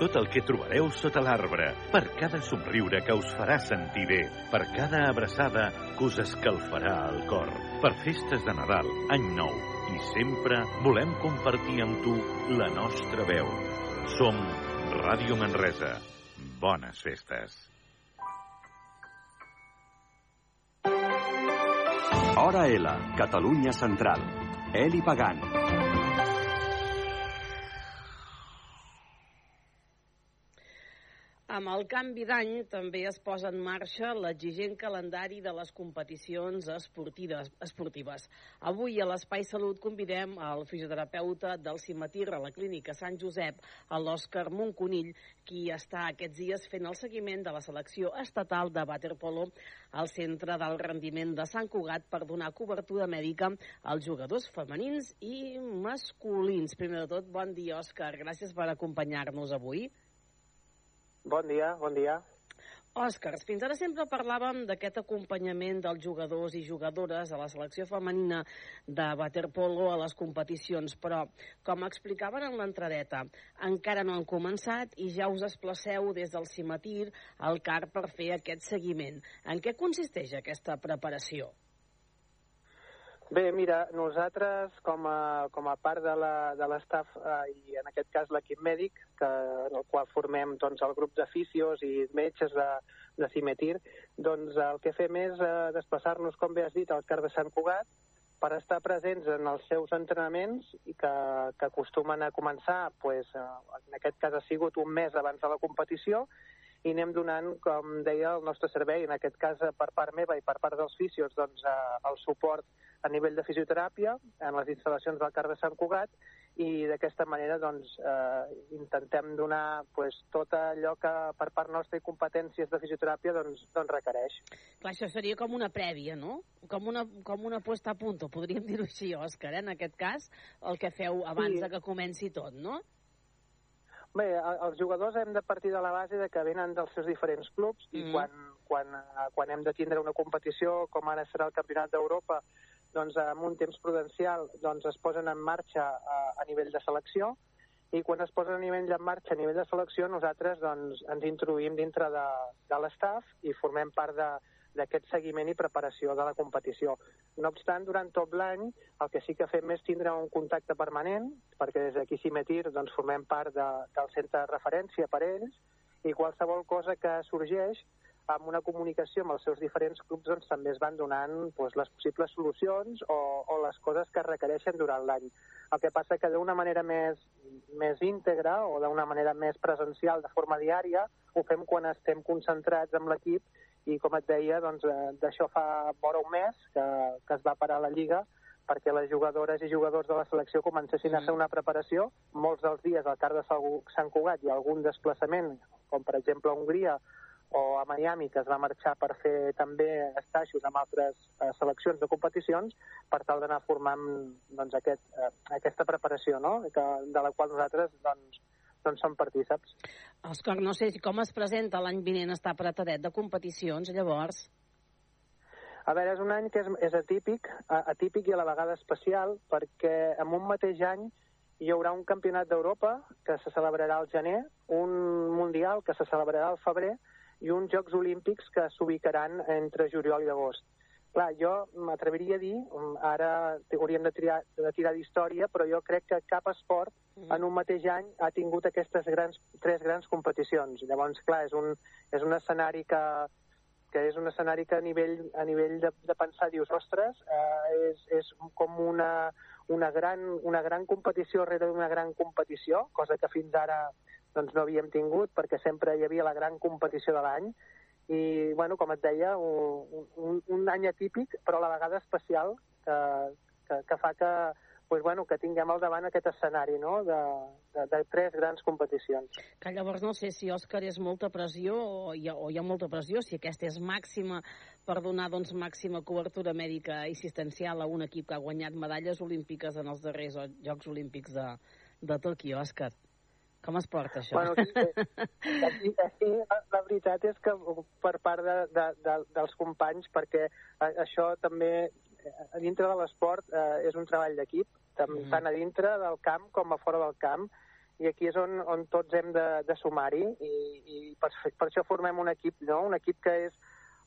Tot el que trobareu sota l'arbre, per cada somriure que us farà sentir bé, per cada abraçada que us escalfarà el cor, per festes de Nadal, Any Nou, i sempre volem compartir amb tu la nostra veu. Som Ràdio Manresa. Bones festes. Hora L, Catalunya Central. Eli Pagant. Amb el canvi d'any també es posa en marxa l'exigent calendari de les competicions esportives. Avui a l'Espai Salut convidem al fisioterapeuta del Cimetir a la Clínica Sant Josep, a l'Òscar Monconill, qui està aquests dies fent el seguiment de la selecció estatal de waterpolo al Centre del Rendiment de Sant Cugat per donar cobertura mèdica als jugadors femenins i masculins. Primer de tot, bon dia, Òscar. Gràcies per acompanyar-nos avui. Bon dia, bon dia. Òscars, fins ara sempre parlàvem d'aquest acompanyament dels jugadors i jugadores a la selecció femenina de waterpolo a les competicions, però, com explicaven en l'entradeta, encara no han començat i ja us desplaceu des del cimetir al CAR per fer aquest seguiment. En què consisteix aquesta preparació? Bé, mira, nosaltres com a, com a part de l'estaf eh, i en aquest cas l'equip mèdic, que, en el qual formem doncs, el grup de fisios i metges de, de Cimetir, doncs el que fem és eh, desplaçar-nos, com bé has dit, al car de Sant Cugat per estar presents en els seus entrenaments i que, que acostumen a començar, pues, eh, en aquest cas ha sigut un mes abans de la competició, i anem donant, com deia, el nostre servei, en aquest cas per part meva i per part dels fisios, doncs, eh, el suport a nivell de fisioteràpia en les instal·lacions del CAR de Sant Cugat i d'aquesta manera doncs, eh, intentem donar pues, tot allò que per part nostra i competències de fisioteràpia doncs, doncs requereix. Clar, això seria com una prèvia, no? Com una, com una puesta a punto, podríem dir-ho així, Òscar, eh? en aquest cas, el que feu abans sí. de que comenci tot, no? Bé, els jugadors hem de partir de la base de que venen dels seus diferents clubs mm. i quan, quan, eh, quan hem de tindre una competició, com ara serà el Campionat d'Europa, doncs amb un temps prudencial doncs es posen en marxa a, a nivell de selecció i quan es posen a nivell en marxa a nivell de selecció nosaltres doncs, ens introduïm dintre de, de l'estaf i formem part de, d'aquest seguiment i preparació de la competició. No obstant, durant tot l'any el que sí que fem és tindre un contacte permanent, perquè des d'aquí Cimetir doncs, formem part de, del centre de referència per ells, i qualsevol cosa que sorgeix amb una comunicació amb els seus diferents clubs doncs, també es van donant doncs, les possibles solucions o, o les coses que requereixen durant l'any. El que passa que d'una manera més, més íntegra o d'una manera més presencial de forma diària ho fem quan estem concentrats amb l'equip i com et deia, doncs, eh, d'això fa vora un mes que, que es va parar la Lliga perquè les jugadores i jugadors de la selecció comencessin mm. a fer una preparació, molts dels dies al car de Sant Cugat i algun desplaçament, com per exemple a Hongria o a Miami, que es va marxar per fer també estaixos amb altres eh, seleccions de competicions, per tal d'anar formant doncs, aquest, eh, aquesta preparació, no? que, de la qual nosaltres doncs, doncs són partíceps. Òscar, no sé com es presenta l'any vinent estar apretadet de competicions, llavors. A veure, és un any que és, és atípic, atípic i a la vegada especial, perquè en un mateix any hi haurà un campionat d'Europa que se celebrarà al gener, un mundial que se celebrarà al febrer i uns Jocs Olímpics que s'ubicaran entre juliol i agost. Clar, jo m'atreviria a dir, mm, ara hauríem de, triar, de tirar d'història, però jo crec que cap esport mm. en un mateix any ha tingut aquestes grans, tres grans competicions. Llavors, clar, és un, és un escenari que, que és un escenari que a nivell, a nivell de, de pensar dius, ostres, eh, és, és com una, una, gran, una gran competició rere una gran competició, cosa que fins ara doncs, no havíem tingut perquè sempre hi havia la gran competició de l'any i, bueno, com et deia, un, un, un any atípic, però a la vegada especial, que, que, que fa que pues, bueno, que tinguem al davant aquest escenari no? de, de, de tres grans competicions. Que llavors no sé si, Òscar, és molta pressió o hi, ha, o hi ha molta pressió, si aquesta és màxima per donar doncs, màxima cobertura mèdica i assistencial a un equip que ha guanyat medalles olímpiques en els darrers Jocs Olímpics de, de Tòquio, Òscar. Com es porta això? Bueno, aquí, aquí, la veritat és que per part de, de, de, dels companys, perquè això també a dintre de l'esport eh, és un treball d'equip, tant, mm. tant a dintre del camp com a fora del camp, i aquí és on, on tots hem de, de sumar-hi, i, i per, per això formem un equip, no? un equip que és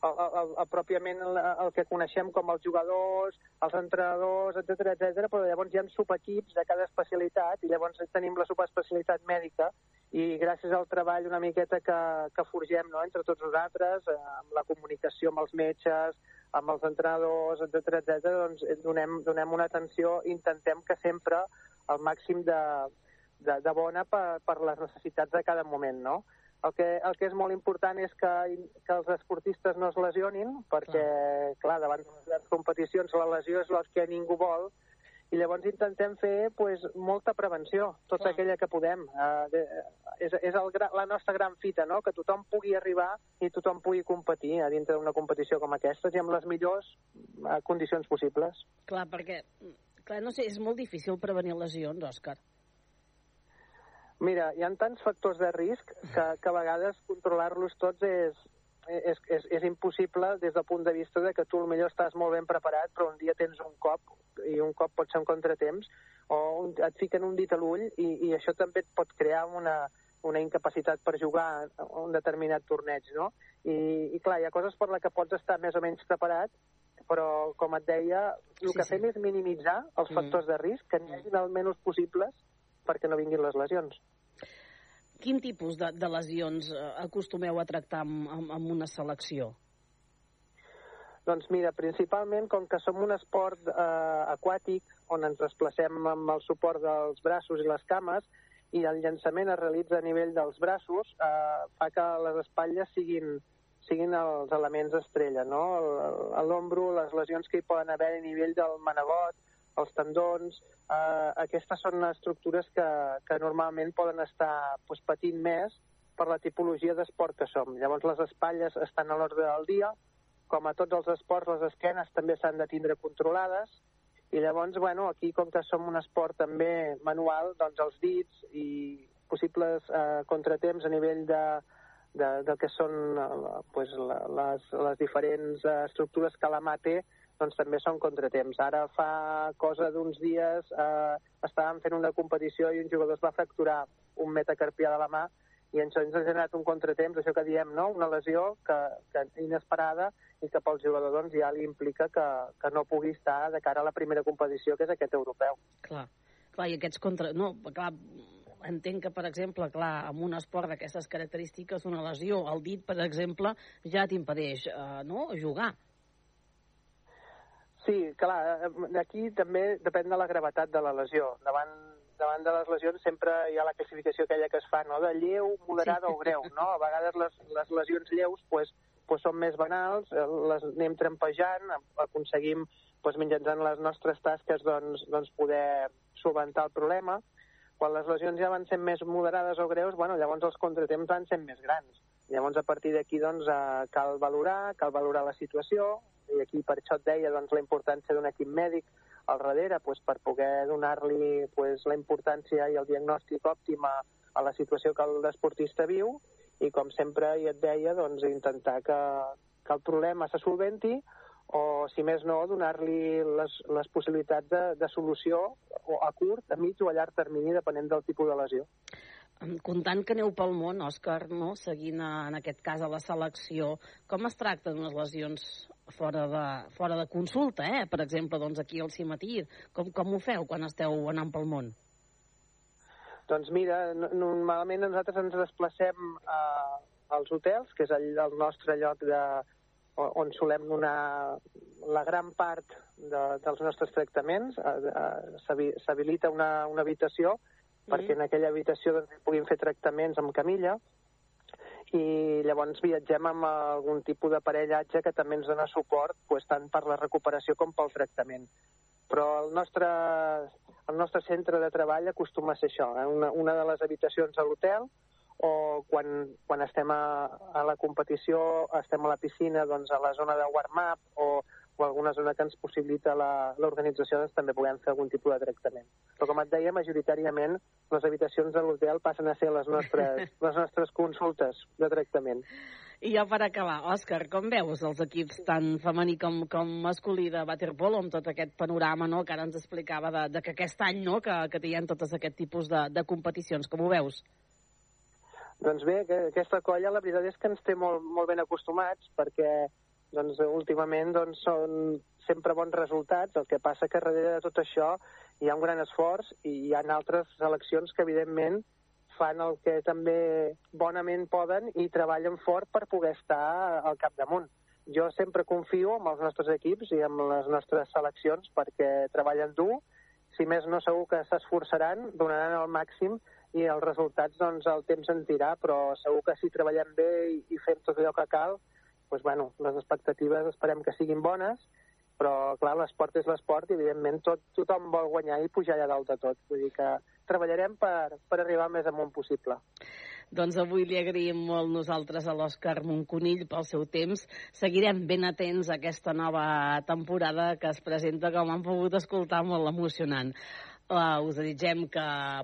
el, el, el, pròpiament el, el que coneixem com els jugadors, els entrenadors, etc etc. però llavors hi ha subequips de cada especialitat i llavors tenim la subespecialitat mèdica i gràcies al treball una miqueta que, que forgem no, entre tots nosaltres, eh, amb la comunicació amb els metges, amb els entrenadors, etc etc, doncs donem, donem una atenció, intentem que sempre el màxim de, de, de bona per, per les necessitats de cada moment, no? El que, el que és molt important és que, que els esportistes no es lesionin, perquè, clar, clar davant de les competicions la lesió és el que ningú vol, i llavors intentem fer pues, molta prevenció, tota clar. aquella que podem. Uh, de, és és el, la nostra gran fita, no? que tothom pugui arribar i tothom pugui competir a dintre d'una competició com aquesta i amb les millors uh, condicions possibles. Clar, perquè, clar, no sé, és molt difícil prevenir lesions, Òscar. Mira, hi ha tants factors de risc que, que a vegades controlar-los tots és, és, és, és impossible des del punt de vista de que tu millor estàs molt ben preparat, però un dia tens un cop, i un cop pot ser un contratemps, o un, et fiquen un dit a l'ull i, i això també et pot crear una, una incapacitat per jugar a un determinat torneig, no? I, i clar, hi ha coses per la que pots estar més o menys preparat, però, com et deia, el sí, que sí. fem és minimitzar els mm. factors de risc, que n'hi hagin el menys possibles perquè no vinguin les lesions. Quin tipus de, de lesions eh, acostumeu a tractar amb, amb, amb una selecció? Doncs mira, principalment, com que som un esport eh, aquàtic, on ens desplacem amb el suport dels braços i les cames, i el llançament es realitza a nivell dels braços, eh, fa que les espatlles siguin, siguin els elements estrella, no? L'ombro, les lesions que hi poden haver a nivell del manegot, els tendons, eh, aquestes són estructures que, que normalment poden estar pues, patint més per la tipologia d'esport que som. Llavors les espatlles estan a l'ordre del dia, com a tots els esports, les esquenes també s'han de tindre controlades, i llavors, bueno, aquí, com que som un esport també manual, doncs els dits i possibles eh, contratemps a nivell de, de, del que són eh, pues, les, les diferents eh, estructures que la mà té, doncs també són contratemps. Ara fa cosa d'uns dies eh, estàvem fent una competició i un jugador es va fracturar un metacarpià de la mà i això ens ha generat un contratemps, això que diem, no? una lesió que, que inesperada i que pel jugador doncs, ja li implica que, que no pugui estar de cara a la primera competició, que és aquest europeu. Clar, clar i aquests contra... No, clar, entenc que, per exemple, clar, amb un esport d'aquestes característiques, una lesió al dit, per exemple, ja t'impedeix eh, no, jugar. Sí, clar, eh, aquí també depèn de la gravetat de la lesió. Davant, davant de les lesions sempre hi ha la classificació aquella que es fa, no?, de lleu, moderada o greu, no? A vegades les, les lesions lleus, pues, pues són més banals, eh, les anem trempejant, aconseguim, pues, mitjançant les nostres tasques, doncs, doncs poder solventar el problema. Quan les lesions ja van ser més moderades o greus, bueno, llavors els contratemps van ser més grans. Llavors, a partir d'aquí, doncs, eh, cal valorar, cal valorar la situació, i aquí per això et deia doncs, la importància d'un equip mèdic al darrere pues, per poder donar-li pues, la importància i el diagnòstic òptim a, a la situació que l'esportista viu i com sempre i et deia doncs, intentar que, que el problema se solventi o, si més no, donar-li les, les possibilitats de, de solució o a curt, a mig o a llarg termini, depenent del tipus de lesió comptant que aneu pel món, Òscar, no? seguint a, en aquest cas a la selecció, com es tracten les lesions fora de, fora de consulta, eh? per exemple, doncs aquí al Cimatir? Com, com ho feu quan esteu anant pel món? Doncs mira, normalment nosaltres ens desplacem a, als hotels, que és el, el nostre lloc de, on solem donar la gran part de, dels nostres tractaments. S'habilita una, una habitació perquè en aquella habitació doncs, puguin fer tractaments amb camilla i llavors viatgem amb algun tipus d'aparellatge que també ens dona suport pues, tant per la recuperació com pel tractament. Però el nostre, el nostre centre de treball acostuma a ser això, eh? una, una de les habitacions a l'hotel, o quan, quan estem a, a la competició, estem a la piscina, doncs a la zona de warm-up o, o alguna zona que ens possibilita la- l'organització, doncs també puguem fer algun tipus de tractament. Però com et deia, majoritàriament les habitacions de l'hotel passen a ser les nostres, les nostres consultes de tractament. I ja per acabar, Òscar, com veus els equips tant femení com, com masculí de waterpolo amb tot aquest panorama no, que ara ens explicava de, de que aquest any no, que, que hi ha tots aquest tipus de, de competicions? Com ho veus? Doncs bé, que aquesta colla la veritat és que ens té molt, molt ben acostumats perquè doncs, últimament doncs, són sempre bons resultats, el que passa que darrere de tot això hi ha un gran esforç i hi ha altres seleccions que evidentment fan el que també bonament poden i treballen fort per poder estar al capdamunt. Jo sempre confio en els nostres equips i en les nostres seleccions perquè treballen dur, si més no segur que s'esforçaran, donaran el màxim i els resultats doncs el temps en dirà, però segur que si treballem bé i, i fem tot allò que cal, doncs, bueno, les expectatives esperem que siguin bones, però clar, l'esport és l'esport i evidentment tot, tothom vol guanyar i pujar allà dalt de tot. Vull dir que treballarem per, per arribar més amunt possible. Doncs avui li agraïm molt nosaltres a l'Òscar Monconill pel seu temps. Seguirem ben atents a aquesta nova temporada que es presenta, com han pogut escoltar, molt emocionant. Uh, us desitgem que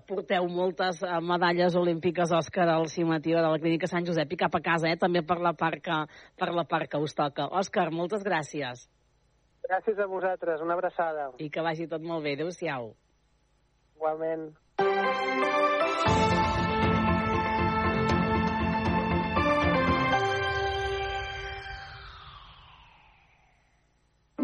porteu moltes uh, medalles olímpiques Òscar al cimetiu de la Clínica Sant Josep i cap a casa, eh? també per la part que, per la part que us toca. Òscar, moltes gràcies. Gràcies a vosaltres, una abraçada. I que vagi tot molt bé. Adéu-siau. Igualment.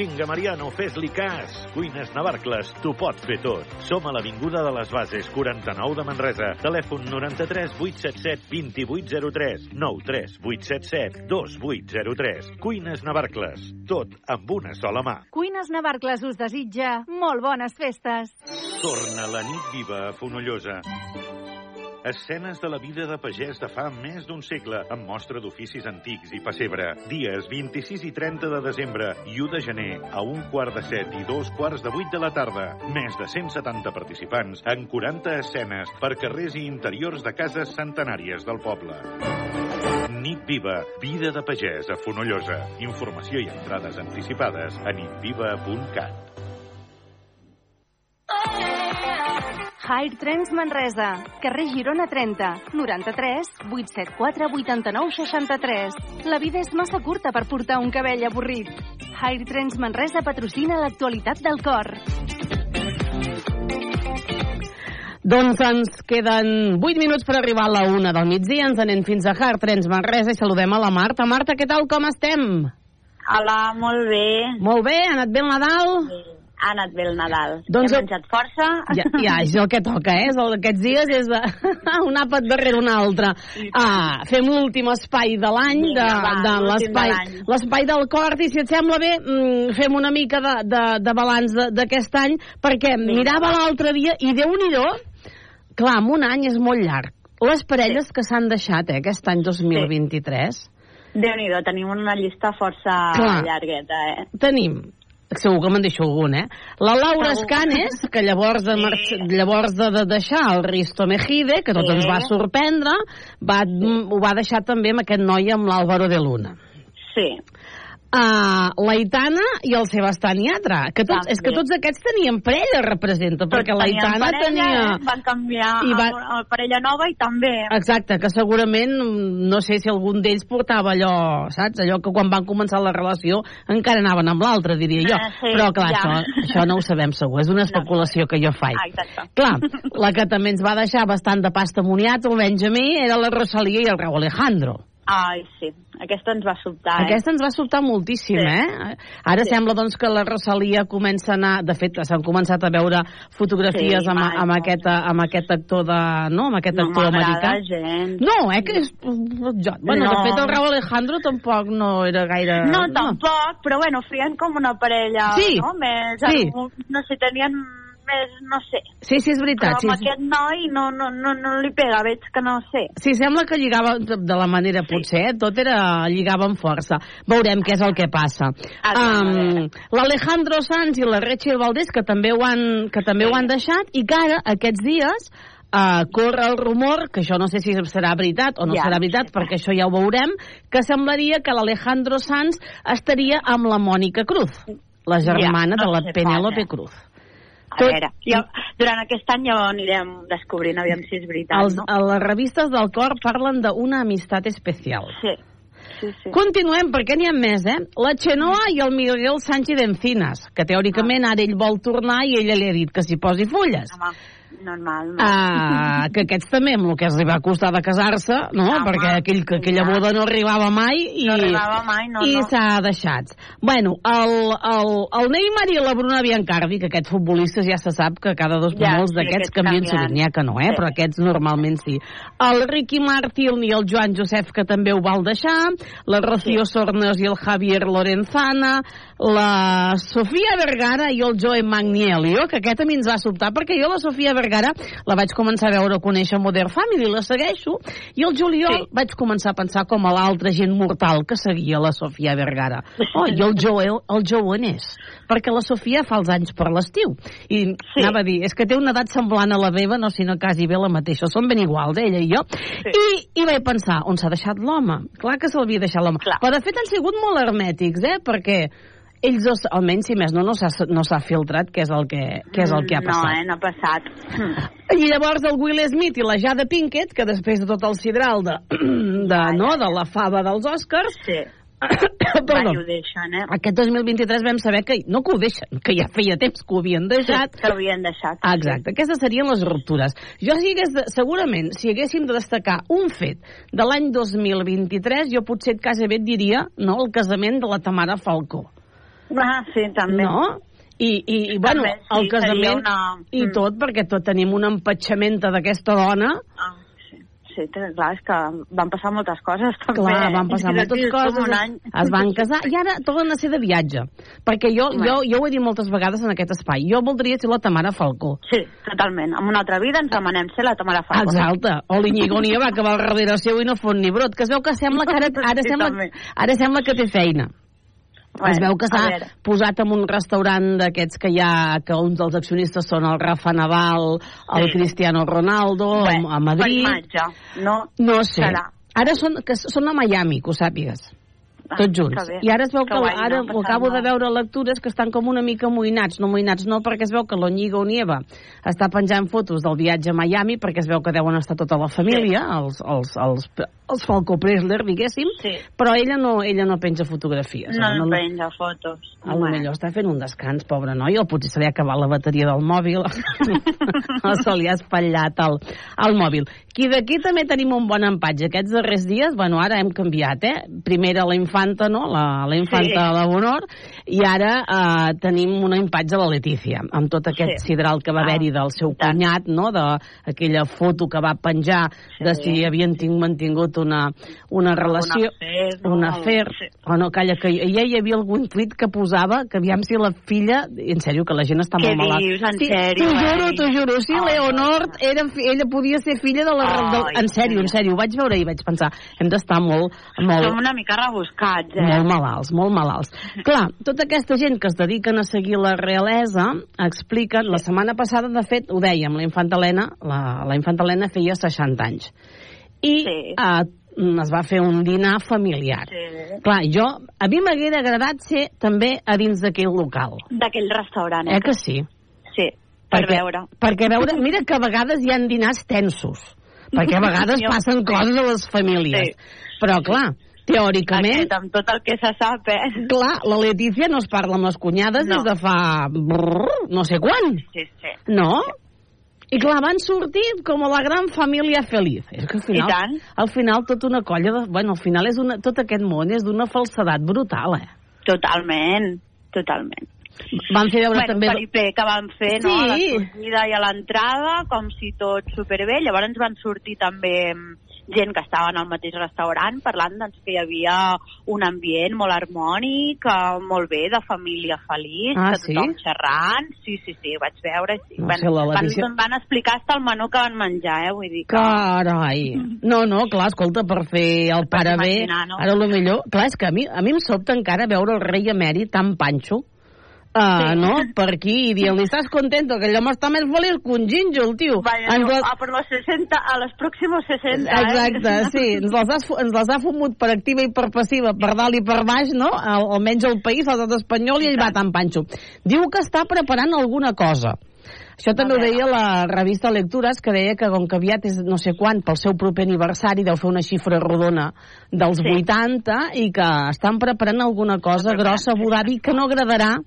Vinga, Mariano, fes-li cas. Cuines Navarcles, t'ho pot fer tot. Som a l'Avinguda de les Bases, 49 de Manresa. Telèfon 93 877 2803 93 877 2803. Cuines Navarcles, tot amb una sola mà. Cuines Navarcles us desitja molt bones festes. Torna la nit viva a Fonollosa. Escenes de la vida de pagès de fa més d'un segle, amb mostra d'oficis antics i pessebre. Dies 26 i 30 de desembre i 1 de gener, a un quart de set i dos quarts de vuit de la tarda. Més de 170 participants en 40 escenes per carrers i interiors de cases centenàries del poble. Nit Viva, vida de pagès a Fonollosa. Informació i entrades anticipades a nitviva.cat. Hire Trends Manresa, carrer Girona 30, 93 874 89 63. La vida és massa curta per portar un cabell avorrit. Hire Trends Manresa patrocina l'actualitat del cor. Doncs ens queden 8 minuts per arribar a la una del migdia. Ens anem fins a Hard Trens Manresa i saludem a la Marta. Marta, què tal, com estem? Hola, molt bé. Molt bé, ha anat bé el Nadal? Sí. Ha anat bé el Nadal. Doncs Hem menjat força. Ja, ja, és el que toca, eh? Aquests dies és un àpat darrere un altre. Ah, fem l'últim espai de l'any, de, Vinga, de l'espai de l'espai del cort, i si et sembla bé, mm, fem una mica de, de, de balanç d'aquest any, perquè mirava l'altre dia, i déu nhi clar, en un any és molt llarg. Les parelles que s'han deixat, eh, aquest any 2023, Déu-n'hi-do, tenim una llista força Clar. llargueta, eh? tenim segur que me'n deixo algun, eh? La Laura Segur. Escanes, que llavors de, marx... llavors de, de deixar el Risto Mejide, que tot Sí. ens va sorprendre, va, ho va deixar també amb aquest noi, amb l'Àlvaro de Luna. Sí. Uh, l'Aitana i el Sebastián Yatra, que tots, També. és que tots aquests tenien parella, representa, perquè Tots tenien l'Aitana tenia... eh? Van canviar I va- a parella nova i també... Exacte, que segurament, no sé si algun d'ells portava allò, saps? Allò que quan van començar la relació encara anaven amb l'altre, diria jo. Eh, sí, Però, clar, ja. això, això no ho sabem segur, és una especulació que jo faig. Ah, exacte. Clar, la que també ens va deixar bastant de pasta moniat, el Benjamí, era la Rosalia i el Raúl Alejandro. Ai, sí. Aquesta ens va sobtar, eh? Aquesta ens va sobtar moltíssim, Sí. eh? Ara Sí. sembla doncs que la Rosalia comença a anar... De fet, s'han començat a veure fotografies Sí, amb, amb, aquest, amb aquest actor de... No, amb aquest No actor americà. gens. No, eh, que és... Jo, bueno, No. de fet, el Raúl Alejandro tampoc no era gaire... No, tampoc, però bueno, feien com una parella, Sí, no? Més, sí. no sé, tenien més, no sé. Sí, sí, és veritat. Però Sí, amb sí. aquest noi no, no, no, no li pega, veig que no sé. Sí, sembla que lligava de la manera, potser, eh? tot era lligava amb força. Veurem què és el que passa. Um, L'Alejandro Sanz i la Rachel Valdés, que també ho han, que també ho han deixat, i que ara, aquests dies, Uh, corre el rumor, que això no sé si serà veritat o no Ja, serà veritat, perquè això ja ho veurem, que semblaria que l'Alejandro Sanz estaria amb la Mònica Cruz, la germana Ja, no de la Penélope? Cruz. A veure, ja, durant aquest any ja ho anirem descobrint, aviam si és veritat, Els, no? a les revistes del cor parlen d'una amistat especial. Sí. Sí, sí. Continuem, perquè n'hi ha més, eh? La Xenoa i el Miguel Sánchez d'Encinas, que teòricament ara ell vol tornar i ella li ha dit que s'hi posi fulles. Home, normal, no? Ah, que aquests també, amb el que els va costar de casar-se, no? Home, perquè aquell, que aquella boda no arribava mai i, No arribava mai, no, i no. s'ha deixat. Bueno, el, el, el Neymar i la Bruna Biancardi, que aquests futbolistes ja se sap que cada dos Ja, molts sí, d'aquests aquests canvien sovint, n'hi ha que no, eh? Sí. però aquests normalment sí. El Ricky Martin i el Joan Josep, que també ho val deixar, la Rocío Sornes i el Javier Lorenzana, la Sofia Vergara i el Joe Magnielio, que aquest a mi ens va sobtar, perquè jo la Sofia Vergara la vaig començar a veure a conèixer a Modern Family, la segueixo, i el juliol sí. vaig començar a pensar com a l'altra gent mortal que seguia la Sofia Vergara. Oh, i el Joe, el Joe on és? Perquè la Sofia fa els anys per l'estiu. I sí. anava a dir, és que té una edat semblant a la meva, no, sinó quasi bé la mateixa. Són ben iguals, ella i jo. Sí. I, I vaig pensar, on s'ha deixat l'home? Clar que s'havia deixat l'home. Però de fet han sigut molt hermètics, eh? Perquè ells dos, almenys si més no, no s'ha no filtrat què és el que, què és el que ha No, passat. eh, no ha passat. I llavors el Will Smith i la Jada Pinkett, que després de tot el sidral de, de, no, de la fava dels Oscars... Sí. Perdó. Ho deixen, eh? Aquest 2023 vam saber que, no que ho deixen, que ja feia temps que ho havien deixat. Sí, que l'havien deixat. Ah, Exacte, aquestes serien les ruptures. Jo, si hagués de, segurament, si haguéssim de destacar un fet de l'any 2023, jo potser quasi bé et diria no, el casament de la Tamara Falcó. Ah, sí, també. No? I, i, i bueno, També, sí, el casament una- i Mm. tot, perquè tot tenim una empatxamenta d'aquesta dona. Ah, sí. Sí, clar, és que van passar moltes coses, també. Clar, van passar moltes coses, Un any. es van casar i ara tornen a ser de viatge. Perquè jo, jo, jo ho he dit moltes vegades en aquest espai, jo voldria ser la Tamara Falcó. Sí, totalment. En una altra vida ens demanem ser la Tamara Falcó. Exacte. O l'Iñigo Nia va acabar al darrere seu i no fot ni brot, que es veu que sembla que ara, ara, Sí, sembla, també. ara sembla que té feina. Bueno, es veu que s'ha posat en un restaurant d'aquests que hi ha, que uns dels accionistes són el Rafa Nadal, el Sí. Cristiano Ronaldo, Bé, a Madrid... Per imatge, no? No sé. Serà. Ara són, que són a Miami, que ho sàpigues. Ah, Tots junts. I ara es veu que, Que guai, ara no? ho acabo de veure lectures que estan com una mica amoïnats. No amoïnats no, perquè es veu que l'Oñigo Nieva està penjant fotos del viatge a Miami perquè es veu que deuen estar tota la família, sí. els, els, els, els Falco Presler, diguéssim, Sí. però ella no, ella no penja fotografies. No, Ara no penja fotos. a lo millor està fent un descans, pobre noi, o potser se li ha acabat la bateria del mòbil, o se li ha espatllat el, el mòbil. Qui d'aquí també tenim un bon empatge. Aquests darrers dies, bueno, ara hem canviat, eh? Primera la infanta, no?, la, la infanta Sí. de la Bonor, i ara eh, tenim una empatge a la Letícia, amb tot aquest Sí. sidral que va haver-hi del seu cunyat, no?, d'aquella foto que va penjar de si havien tinc, mantingut una, una relació, afer, no? un afer, o no, calla, que ja hi havia algun tuit que posava que aviam si la filla, en sèrio, que la gent està Què molt malalt. dius? En sí, sèrio, T'ho juro, t'ho juro, sí, Ai, Leonor, era, ella podia ser filla de la... Ai, del, en sèrio, en sèrio, ho vaig veure i vaig pensar, hem d'estar molt, molt, Som una mica rebuscats, eh? molt malalts, molt malalts. Clar, tota aquesta gent que es dediquen a seguir la realesa expliquen, la setmana passada, de fet, ho dèiem, la infanta Helena, la, la infanta Helena feia 60 anys. I sí. eh, es va fer un dinar familiar. Sí. Clar, jo, a mi m'haguera agradat ser també a dins d'aquell local. D'aquell restaurant, Eh que sí? Sí, per perquè, veure. Perquè veure, mira que a vegades hi han dinars tensos, perquè a vegades passen coses a les famílies. Però, clar, teòricament... Aquest, amb tot el que se sap, eh? Clar, la Letícia no es parla amb les cunyades No. des de fa... brrr, no sé quan. Sí, sí. No? I clar, van sortir com la gran família feliç. És que al final, I tant. al final tota una colla de... Bueno, al final és una, tot aquest món és d'una falsedat brutal, eh? Totalment, totalment. Van fer veure bueno, també... peripé que van fer, no? Sí. A la sortida i a l'entrada, com si tot superbé. Llavors van sortir també gent que estava en el mateix restaurant parlant doncs, que hi havia un ambient molt harmònic, eh, molt bé, de família feliç, Ah, de tothom sí? xerrant. Sí, sí, sí, ho vaig veure. Sí. No van, sé, la van, Letícia- van explicar hasta el menú que van menjar, eh? Vull dir que... Carai. No, no, clar, escolta, per fer el pare bé, no? ara lo millor... Clar, és que a mi, a mi em sobta encara veure el rei emèrit tan panxo, uh, Sí. no? Per aquí, i dient-li, estàs contento, que allò està més feliç que un gínjol, tio. Vaya, Ens no, les- a por los 60, a los próximos 60, Exacte, eh? sí, ens les, has, ens les ha fumut per activa i per passiva, per dalt i per baix, no? Al, almenys el país, l'estat espanyol, i ell va tan panxo. Diu que està preparant alguna cosa. Això també ho deia la revista Lectures, que deia que com que aviat és no sé quan, pel seu proper aniversari, deu fer una xifra rodona dels Sí. 80 i que estan preparant alguna cosa grossa a Abu Dhabi que no agradarà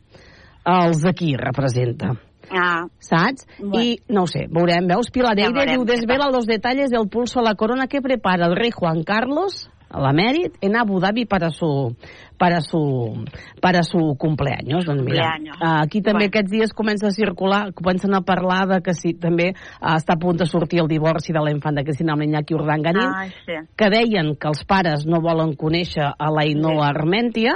als de qui representa. Ah, ¿Saps? Bueno. Y no ho sé, veurem. Veus, Pilar Ja Deire veurem diu, desvela los detalles del pulso a la corona que prepara el rey Juan Carlos, l'emèrit, en Abu Dhabi para su, para su, para su cumpleaños. Doncs mira, Cumpleaños. aquí també Bueno. aquests dies comença a circular, comencen a parlar de que sí, també eh, està a punt de sortir el divorci de la infanta Cristina amb l'Iñaki Urdangarín, ah, sí. que deien que els pares no volen conèixer a la Ainhoa Armentia,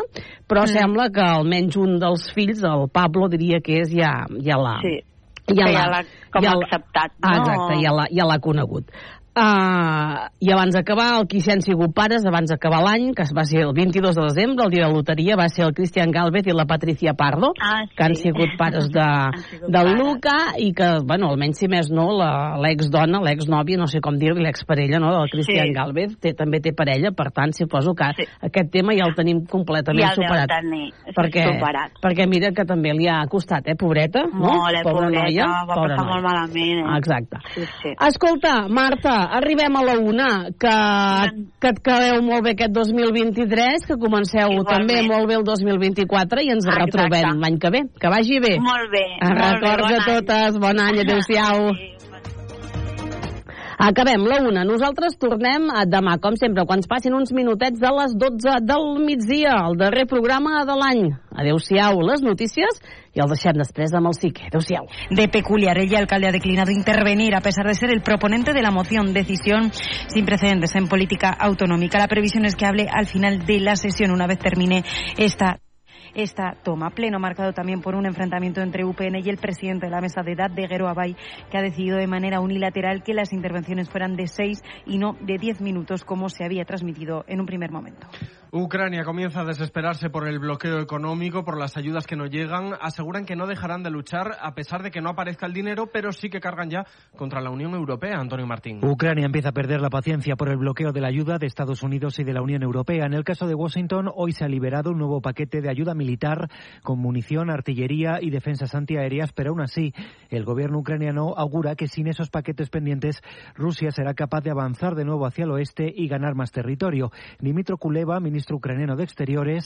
però Mm. sembla que almenys un dels fills, el Pablo, diria que és ja, ja la... Sí. Ja l'ha ja com acceptat, no? Ah, exacte, ja l'ha ja conegut. Uh, I abans d'acabar, el qui s'hi han sigut pares, abans d'acabar l'any, que va ser el 22 de desembre, el dia de la loteria, va ser el Cristian Galvez i la Patricia Pardo, Ah, que han sí. sigut pares de, sigut del pares. Luca i que, bueno, almenys si més no, la- l'exdona, l'exnòvia, no sé com dir-li, l'exparella, no?, del Cristian Sí. Galvez, té, també té parella, per tant, suposo que Sí. aquest tema ja el tenim completament Ja el superat. tenir perquè, superat. perquè mira que també li ha costat, eh, pobreta, no? Molt, eh, Pobra pobreta, noia, va passar molt malament, eh? Exacte. Sí, sí. Escolta, Marta, arribem a la una, que, que et quedeu molt bé aquest 2023, que comenceu Igualment. també molt bé el 2024 i ens Exacte. retrobem l'any que ve. Que vagi bé. Molt bé, Eh, molt bé, Records bon a any. totes, bon any, adéu-siau. Acabem la una. Nosaltres tornem a demà, com sempre, quan passin uns minutets de les 12 del migdia, el darrer programa de l'any. Adéu-siau, les notícies, i el deixem després amb el psique. Adéu-siau. de peculiar. El alcalde ha declinado intervenir a pesar de ser el proponente de la moción. Decisión sin precedentes en política autonómica. La previsión es que hable al final de la sesión una vez termine esta esta toma. Pleno marcado también por un enfrentamiento entre UPN y el presidente de la mesa de edad de Guero Abay, que ha decidido de manera unilateral que las intervenciones fueran de seis y no de diez minutos, como se había transmitido en un primer momento. Ucrania comienza a desesperarse por el bloqueo económico, por las ayudas que no llegan. Aseguran que no dejarán de luchar a pesar de que no aparezca el dinero, pero sí que cargan ya contra la Unión Europea, Antonio Martín. Ucrania empieza a perder la paciencia por el bloqueo de la ayuda de Estados Unidos y de la Unión Europea. En el caso de Washington, hoy se ha liberado un nuevo paquete de ayuda militar con munición, artillería y defensas antiaéreas, pero aún así, el gobierno ucraniano augura que sin esos paquetes pendientes, Rusia será capaz de avanzar de nuevo hacia el oeste y ganar más territorio. Dimitro Kuleva, ministro ucraniano de Exteriores,